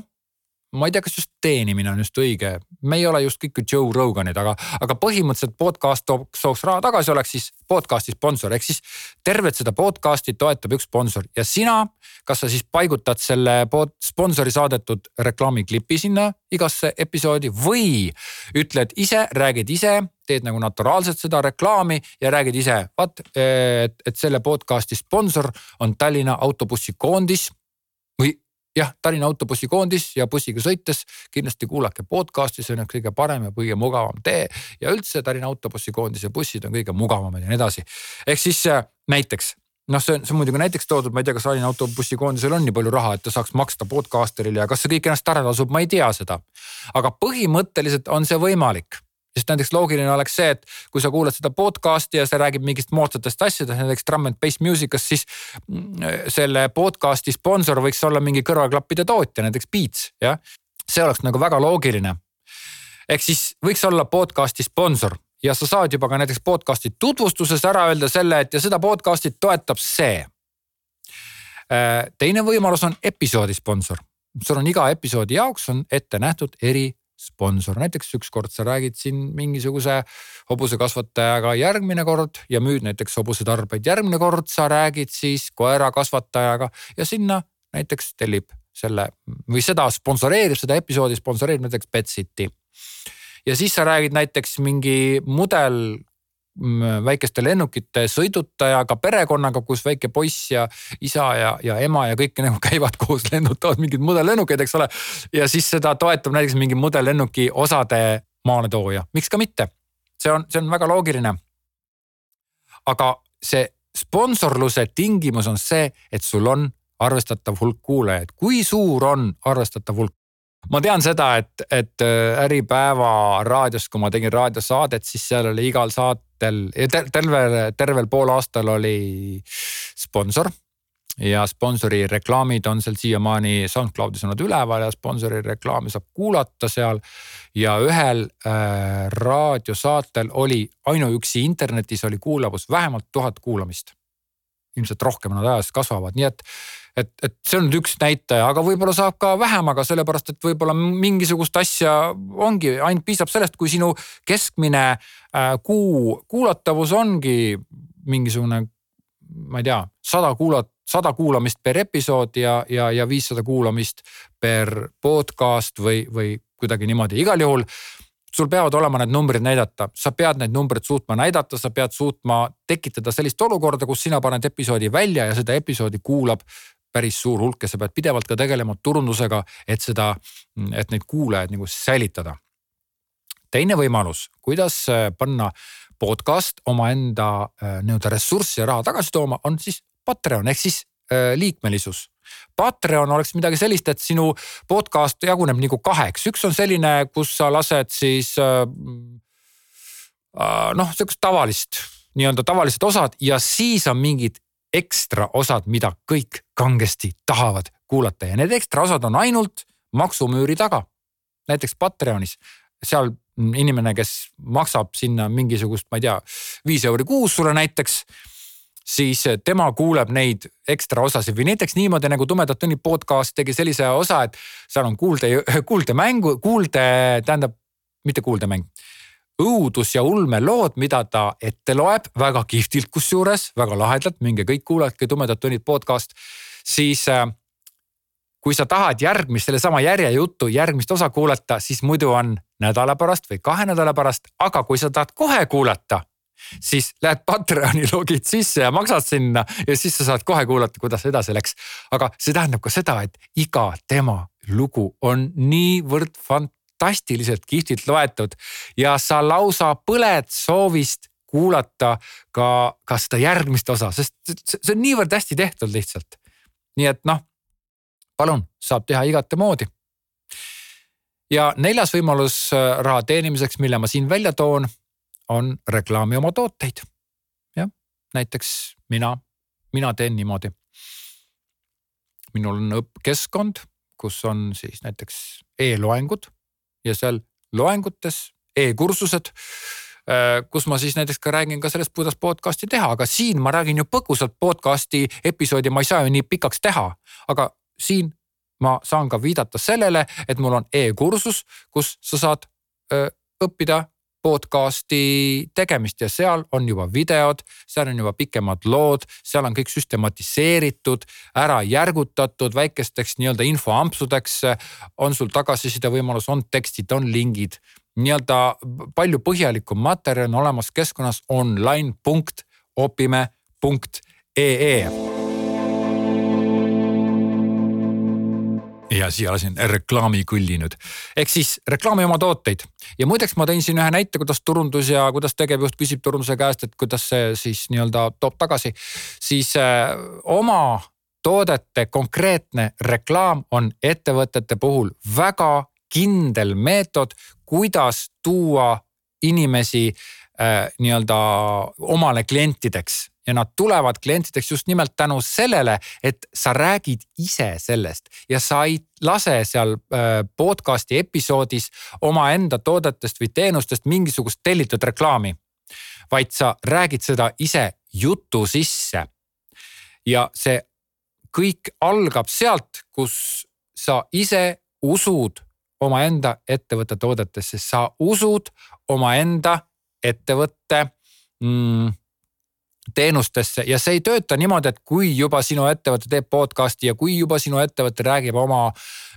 ma ei tea, kas just teenimine on just õige, me ei ole just kõik Joe Roganid, aga, aga põhimõtteliselt podcast tooks, raha tagasi, oleks siis podcast'i sponsor, ehk siis tervet seda podcast'i toetab üks sponsor. Ja sina, kas sa siis paigutad selle sponsori saadetud reklaamiklipi sinna igasse episoodi või ütled ise, räägid ise, teed nagu naturaalselt seda reklaami ja räägid ise, vaat, et, et selle podcast'i sponsor on Tallinna autobussikoondis jah, Tallinna autobussikoondis ja bussiga sõites kindlasti kuulake podcast'i, see on kõige parem ja kõige mugavam tee. ja üldse Tallinna autobussikoondis ja bussid on kõige mugavamad ja nii edasi. ehk siis äh, näiteks noh, see on, see on muidugi näiteks toodud, ma ei tea, kas Tallinna autobussikoondisel on nii palju raha, et ta saaks maksta podcasterile ja kas see kõik ennast ära tasub, ma ei tea seda. aga põhimõtteliselt on see võimalik sest näiteks loogiline oleks see, et kui sa kuulad seda podcast'i ja see räägib mingist moodsatest asjadest, näiteks drum and bass music'ast, siis mm, selle podcast'i sponsor võiks olla mingi kõrvaklappide tootja, näiteks Beats, jah. see oleks nagu väga loogiline. ehk siis võiks olla podcast'i sponsor ja sa saad juba ka näiteks podcast'i tutvustuses ära öelda selle, et ja seda podcast'i toetab see. Äh, teine võimalus on episoodi sponsor sul on iga episoodi jaoks on ette nähtud eri sponsor, näiteks ükskord sa räägid siin mingisuguse hobusekasvatajaga järgmine kord ja müüd näiteks hobusetarbeid, järgmine kord sa räägid siis koerakasvatajaga ja sinna näiteks tellib selle või seda sponsoreerib, seda episoodi sponsoreerib näiteks Betsiti. ja siis sa räägid näiteks mingi mudel väikeste lennukite sõidutajaga perekonnaga, kus väike poiss ja isa ja, ja ema ja kõik nagu käivad koos, lennutavad mingeid mudellennukeid, eks ole. ja siis seda toetab näiteks mingi mudellennuki osade maaletooja, miks ka mitte. see on, see on väga loogiline. aga see sponsorluse tingimus on see, et sul on arvestatav hulk kuulajaid, kui suur on arvestatav hulk? Ma tean seda, et, et äh, Äripäeva raadios, kui ma tegin raadiosaadet, siis seal oli igal saatel, tervel, tervel poolaastal oli sponsor. ja sponsori reklaamid on seal siiamaani SoundCloudis olnud üleval ja sponsori reklaami saab kuulata seal. ja ühel äh, raadiosaatel oli ainuüksi internetis oli kuulavus vähemalt tuhat kuulamist. ilmselt rohkem nad ajas kasvavad, nii et et, et see on nüüd üks näitaja, aga võib-olla saab ka vähem, aga sellepärast, et võib-olla mingisugust asja ongi, ainult piisab sellest, kui sinu keskmine äh, kuu kuulatavus ongi mingisugune, ma ei tea, sada kuulat-, sada kuulamist per episood ja, ja, ja viissada kuulamist per podcast või, või kuidagi niimoodi, igal juhul sul peavad olema need numbrid näidata, sa pead neid numbreid suutma näidata, sa pead suutma tekitada sellist olukorda, kus sina paned episoodi välja ja seda episoodi kuulab päris suur hulk ja sa pead pidevalt ka tegelema turundusega, et seda, et neid kuulajaid nagu säilitada. teine võimalus, kuidas äh, panna podcast omaenda äh, nii-öelda ressurssi ja raha tagasi tooma, on siis Patreon ehk siis äh, liikmelisus. Patreon oleks midagi sellist, et sinu podcast jaguneb nagu kaheks, üks on selline, kus sa lased siis noh, sihukest tavalist nii-öelda tavalised osad ja siis on mingid ekstra osad, mida kõik kangesti tahavad kuulata ja need ekstra osad on ainult maksumüüri taga. näiteks Patreonis, seal inimene, kes maksab sinna mingisugust, ma ei tea, viis euri kuus sulle näiteks siis tema kuuleb neid ekstra osasid või näiteks niimoodi nagu Tumedad tunnid podcast tegi sellise osa, et seal on kuulde, kuuldemängu, kuulde, tähendab mitte kuuldemäng õudus ja ulmelood, mida ta ette loeb väga kihvtilt, kusjuures väga lahedalt, minge kõik kuulake Tumedad tunnid podcast, siis äh, kui sa tahad järgmist, sellesama järjejuttu, järgmist osa kuulata, siis muidu on nädala pärast või kahe nädala pärast, aga kui sa tahad kohe kuulata, siis lähed Patreoni logid sisse ja maksad sinna ja siis sa saad kohe kuulata, kuidas edasi läks. aga see tähendab ka seda, et iga tema lugu on niivõrd fantastiline fantastiliselt kihvtilt loetud ja sa lausa põled soovist kuulata ka, ka seda järgmist osa, sest see on niivõrd hästi tehtud lihtsalt. nii et noh, palun, saab teha igate moodi. ja neljas võimalus äh, raha teenimiseks, mille ma siin välja toon, on reklaami oma tooteid. jah, näiteks mina, mina teen niimoodi. minul on õppekeskkond, kus on siis näiteks e-loengud ja seal loengutes e-kursused äh, kus ma siis näiteks ka räägin ka sellest, kuidas podcast'i teha, aga siin ma räägin ju põgusalt podcast'i episoodi, ma ei saa ju nii pikaks teha. aga siin ma saan ka viidata sellele, et mul on e-kursus, kus sa saad öö, õppida podcast'i tegemist ja seal on juba videod, seal on juba pikemad lood, seal on kõik süstematiseeritud, ära järgutatud väikesteks nii-öelda infoampsudeks. on sul tagasiside võimalus, on tekstid, on lingid, nii-öelda palju põhjalikum materjal on olemas keskkonnas online.opime.ee ja siia lasin reklaami kõlli nüüd. ehk siis reklaami oma tooteid ja muideks ma tõin siin ühe näite, kuidas turundus ja kuidas tegevjuht küsib turunduse käest, et kuidas see siis nii-öelda toob tagasi. siis äh, oma toodete konkreetne reklaam on ettevõtete puhul väga kindel meetod, kuidas tuua inimesi äh, nii-öelda omale klientideks ja nad tulevad klientideks just nimelt tänu sellele, et sa räägid ise sellest ja sa ei lase seal äh, podcast'i episoodis omaenda toodetest või teenustest mingisugust tellitud reklaami. vaid sa räägid seda ise jutu sisse. ja see kõik algab sealt, kus sa ise usud omaenda ettevõtte toodetesse, sa usud omaenda ettevõtte mm, teenustesse ja see ei tööta niimoodi, et kui juba sinu ettevõte teeb podcast'i ja kui juba sinu ettevõte räägib oma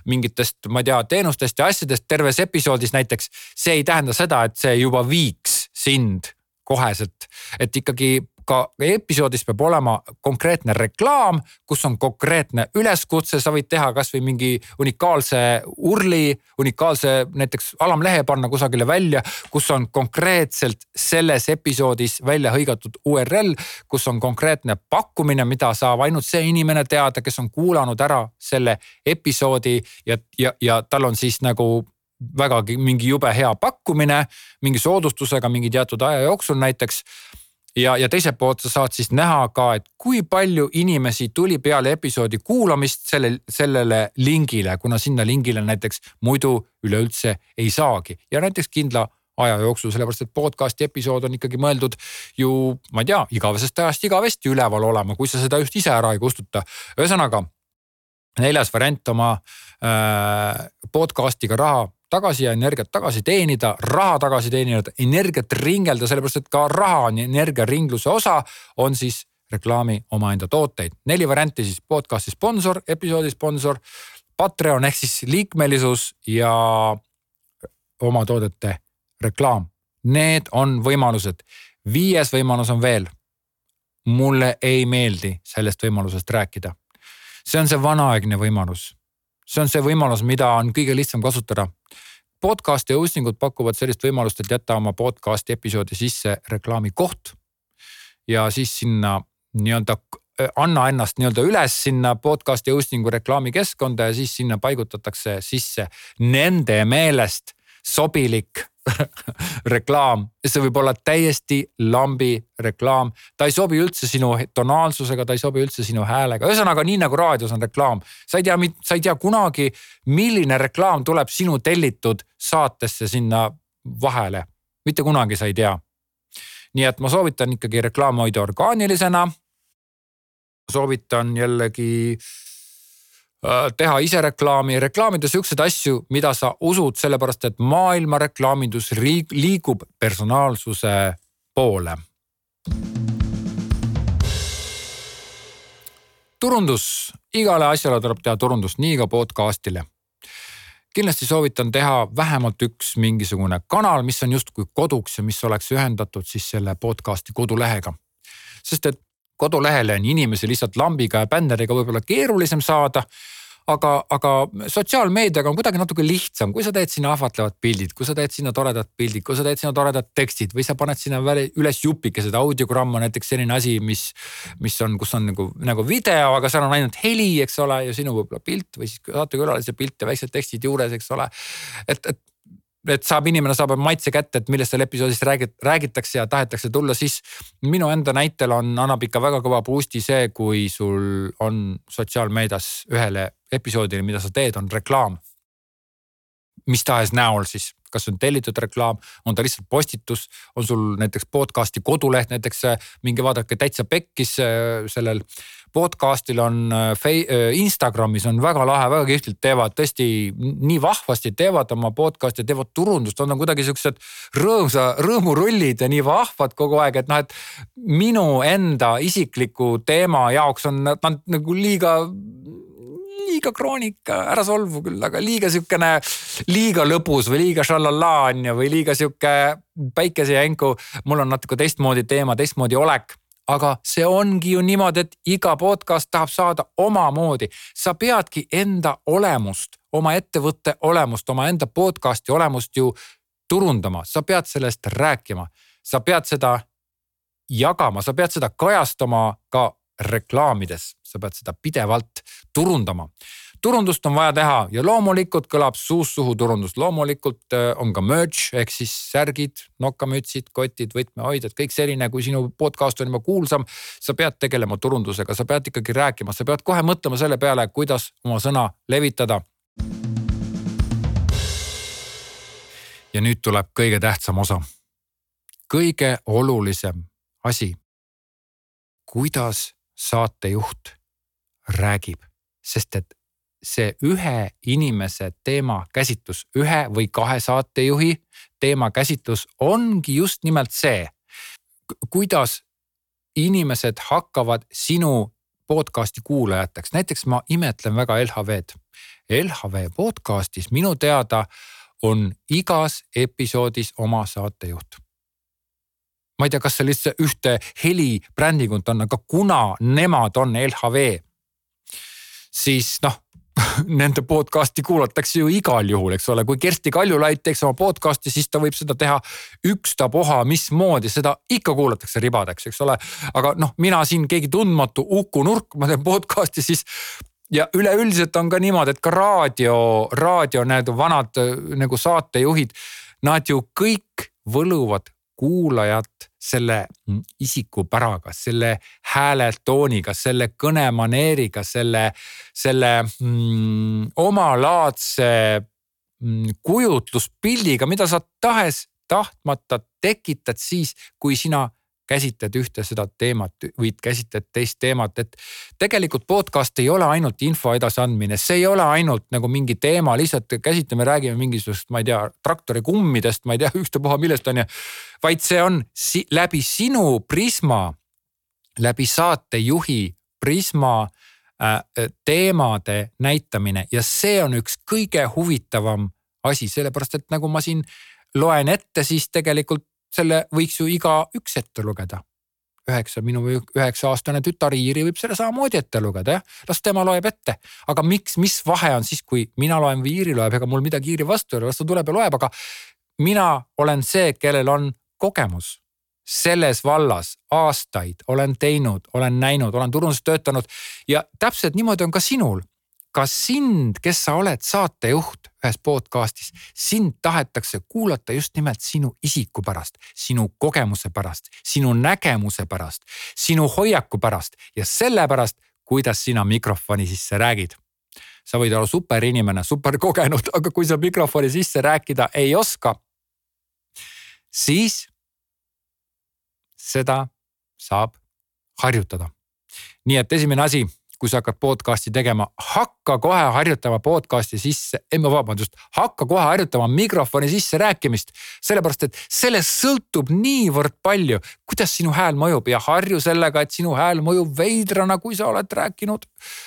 mingitest, ma ei tea, teenustest ja asjadest terves episoodis näiteks. see ei tähenda seda, et see juba viiks sind koheselt, et ikkagi ka episoodis peab olema konkreetne reklaam, kus on konkreetne üleskutse, sa võid teha kasvõi mingi unikaalse urli, unikaalse näiteks alamlehe panna kusagile välja, kus on konkreetselt selles episoodis välja hõigatud URL, kus on konkreetne pakkumine, mida saab ainult see inimene teada, kes on kuulanud ära selle episoodi ja, ja, ja tal on siis nagu vägagi mingi jube hea pakkumine mingi soodustusega mingi teatud aja jooksul näiteks ja, ja teiselt poolt sa saad siis näha ka, et kui palju inimesi tuli peale episoodi kuulamist selle, sellele lingile, kuna sinna lingile näiteks muidu üleüldse ei saagi ja näiteks kindla aja jooksul, sellepärast et podcast'i episood on ikkagi mõeldud ju, ma ei tea, igavesest ajast igavesti üleval olema, kui sa seda just ise ära ei kustuta. ühesõnaga neljas variant oma äh, podcast'iga raha tagasi ja energiat tagasi teenida, raha tagasi teenida, energiat ringelda, sellepärast et ka raha on energiaringluse osa, on siis reklaami omaenda tooteid. neli varianti siis podcast'i sponsor, episoodi sponsor, Patreon ehk siis liikmelisus ja oma toodete reklaam. Need on võimalused. viies võimalus on veel. mulle ei meeldi sellest võimalusest rääkida. see on see vanaaegne võimalus see on see võimalus, mida on kõige lihtsam kasutada. podcast'i hosting ud pakuvad sellist võimalust, et jätta oma podcast'i episoodi sisse reklaamikoht. ja siis sinna nii-öelda anna ennast nii-öelda üles sinna podcast'i hosting'u reklaamikeskkonda ja siis sinna paigutatakse sisse nende meelest sobilik reklaam, see võib olla täiesti lambi reklaam. ta ei sobi üldse sinu tonaalsusega, ta ei sobi üldse sinu häälega, ühesõnaga nii nagu raadios on reklaam. sa ei tea, sa ei tea kunagi, milline reklaam tuleb sinu tellitud saatesse sinna vahele. mitte kunagi sa ei tea. nii et ma soovitan ikkagi reklaam hoida orgaanilisena. soovitan jällegi Äh, teha ise reklaami, reklaamida siukseid asju, mida sa usud, sellepärast et maailma reklaamindus liigub personaalsuse poole. turundus, igale asjale tuleb teha turundust, nii ka podcast'ile. kindlasti soovitan teha vähemalt üks mingisugune kanal, mis on justkui koduks ja mis oleks ühendatud siis selle podcast'i kodulehega. sest et kodulehele on inimesi lihtsalt lambiga ja bänneriga võib-olla keerulisem saada aga, aga sotsiaalmeediaga on kuidagi natuke lihtsam, kui sa teed sinna ahvatlevad pildid, kui sa teed sinna toredad pildid, kui sa teed sinna toredad tekstid või sa paned sinna üles jupikesed, audiogramm on näiteks selline asi, mis, mis on, kus on nagu, nagu video, aga seal on ainult heli, eks ole, ja sinu võib-olla pilt või siis saatekülalise pilt ja väiksed tekstid juures, eks ole. et, et et saab, inimene saab maitse kätte, et millest seal episoodis räägit-, räägitakse ja tahetakse tulla, siis minu enda näitel on, annab ikka väga kõva boost'i see, kui sul on sotsiaalmeedias ühele episoodile, mida sa teed, on reklaam. mis tahes näol siis, kas on tellitud reklaam, on ta lihtsalt postitus, on sul näiteks podcast'i koduleht näiteks minge vaadake täitsa pekkis sellel podcast'il on äh, Instagramis on väga lahe, väga kihvtilt teevad, tõesti nii vahvasti teevad oma podcast'i, teevad turundust, nad on kuidagi siuksed rõõmsa, rõõmurullid ja nii vahvad kogu aeg, et noh, et minu enda isikliku teema jaoks on nad nagu liiga liiga kroonika, ära solvu küll, aga liiga sihukene, liiga lõbus või liiga šallalaa on ju, või liiga sihuke päikesejänku. mul on natuke teistmoodi teema, teistmoodi olek aga see ongi ju niimoodi, et iga podcast tahab saada omamoodi. sa peadki enda olemust, oma ettevõtte olemust, omaenda podcast'i olemust ju turundama, sa pead sellest rääkima, sa pead seda jagama, sa pead seda kajastama ka reklaamides, sa pead seda pidevalt turundama turundust on vaja teha ja loomulikult kõlab suust suhu turundus, loomulikult äh, on ka merch ehk siis särgid, nokamütsid, kotid, võtmehoidjad, kõik selline, kui sinu podcast on juba kuulsam. sa pead tegelema turundusega, sa pead ikkagi rääkima, sa pead kohe mõtlema selle peale, kuidas oma sõna levitada. ja nüüd tuleb kõige tähtsam osa. kõige olulisem asi. kuidas saatejuht räägib, sest et see ühe inimese teemakäsitlus, ühe või kahe saatejuhi teemakäsitlus ongi just nimelt see, kuidas inimesed hakkavad sinu podcast'i kuulajateks, näiteks ma imetlen väga LHV-d. LHV podcast'is minu teada on igas episoodis oma saatejuht ma ei tea, kas see lihtsalt ühte helibrändingut on, aga kuna nemad on LHV, siis noh, nende podcast'i kuulatakse ju igal juhul, eks ole, kui Kersti Kaljulaid teeks oma podcast'i, siis ta võib seda teha ükstapuha, mismoodi, seda ikka kuulatakse ribadeks, eks ole. aga noh, mina siin keegi tundmatu Uku Nurk, ma teen podcast'i, siis ja üleüldiselt on ka niimoodi, et ka raadio, raadio need vanad nagu saatejuhid, nad ju kõik võluvad kuulajat selle isikupäraga, selle hääletooniga, selle kõnemaneeriga, selle, selle mm, omalaadse mm, kujutluspildiga, mida sa tahes-tahtmata tekitad siis, kui sina käsitled ühte seda teemat või käsitled teist teemat, et tegelikult podcast ei ole ainult info edasiandmine, see ei ole ainult nagu mingi teema, lihtsalt käsitleme, räägime mingisugust, ma ei tea, traktori kummidest, ma ei tea, ükstapuha millest on ju. vaid see on si läbi sinu prisma, läbi saatejuhi prisma äh, teemade näitamine ja see on üks kõige huvitavam asi, sellepärast et nagu ma siin loen ette, siis tegelikult selle võiks ju igaüks ette lugeda. üheksa, minu üheksa aastane tütar Iiri võib selle samamoodi ette lugeda, jah. las tema loeb ette. aga miks, mis vahe on siis, kui mina loen või Iiri loeb, ega mul midagi Iiri vastu ei ole, las ta tuleb ja loeb, aga mina olen see, kellel on kogemus selles vallas aastaid olen teinud, olen näinud, olen turunduses töötanud ja täpselt niimoodi on ka sinul ka sind, kes sa oled saatejuht ühes podcast'is, sind tahetakse kuulata just nimelt sinu isiku pärast, sinu kogemuse pärast, sinu nägemuse pärast, sinu hoiaku pärast ja sellepärast, kuidas sina mikrofoni sisse räägid sa võid olla superinimene, super kogenud, aga kui sa mikrofoni sisse rääkida ei oska, siis seda saab harjutada. nii et esimene asi, kui sa hakkad podcast'i tegema, hakka kohe harjutama podcast'i sisse, ei vabandust, hakka kohe harjutama mikrofoni sisse rääkimist. sellepärast, et sellest sõltub niivõrd palju, kuidas sinu hääl mõjub ja harju sellega, et sinu hääl mõjub veidrana, kui sa oled rääkinud.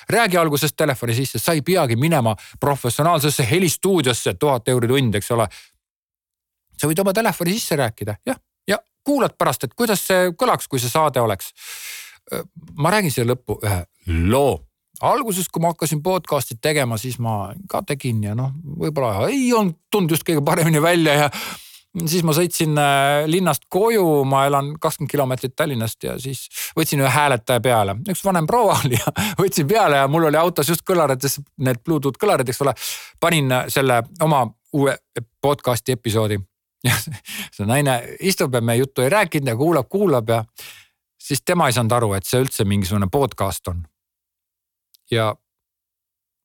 räägi alguses telefoni sisse, sa ei peagi minema professionaalsesse helistuudiosse, tuhat euri tund, eks ole. sa võid oma telefoni sisse rääkida, jah, ja kuulad pärast, et kuidas see kõlaks, kui see saade oleks ma räägin siia lõppu ühe loo. alguses, kui ma hakkasin podcast'i tegema, siis ma ka tegin ja noh, võib-olla ei olnud, tulnud just kõige paremini välja ja siis ma sõitsin äh, linnast koju, ma elan kakskümmend kilomeetrit Tallinnast ja siis võtsin ühe hääletaja peale, üks vanem proua oli ja võtsin peale ja mul oli autos just kõlarites need Bluetooth kõlarid, eks ole. panin selle oma uue podcast'i episoodi ja see naine istub ja me juttu ei rääkinud ja kuulab, kuulab ja siis tema ei saanud aru, et see üldse mingisugune podcast on. ja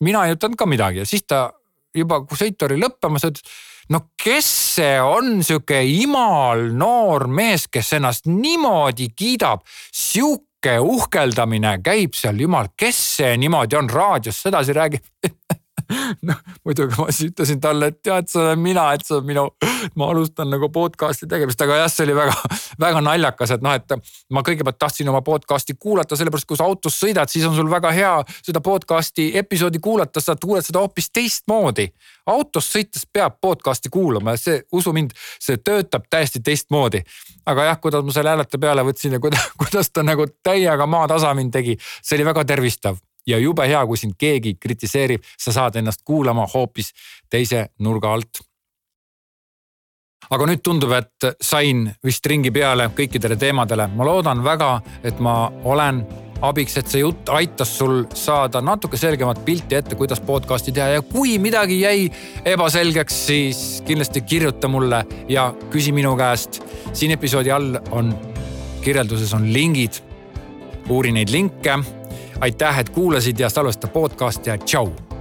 mina ei ütelnud ka midagi ja siis ta juba, kui sõit oli lõppemas, ütles no kes see on sihuke imal noor mees, kes ennast niimoodi kiidab, sihuke uhkeldamine käib seal, jumal, kes see niimoodi on, raadios sedasi räägib noh, muidugi ma siis ütlesin talle, et tead, see olen mina, et see on minu, ma alustan nagu podcast'i tegemist, aga jah, see oli väga-väga naljakas, et noh, et ma kõigepealt tahtsin oma podcast'i kuulata, sellepärast kui sa autos sõidad, siis on sul väga hea seda podcast'i episoodi kuulata, sa kuuled seda hoopis teistmoodi. autos sõites peab podcast'i kuulama ja see, usu mind, see töötab täiesti teistmoodi. aga jah, kuidas ma selle häälete peale võtsin ja kuidas, kuidas ta nagu täiega maatasa mind tegi, see oli väga tervistav ja jube hea, kui sind keegi kritiseerib, sa saad ennast kuulama hoopis teise nurga alt. aga nüüd tundub, et sain vist ringi peale kõikidele teemadele, ma loodan väga, et ma olen abiks, et see jutt aitas sul saada natuke selgemat pilti ette, kuidas podcast'i teha ja kui midagi jäi ebaselgeks, siis kindlasti kirjuta mulle ja küsi minu käest. siin episoodi all on kirjelduses on lingid. uuri neid linke aitäh, et kuulasid ja salvesta podcast'i ja tšau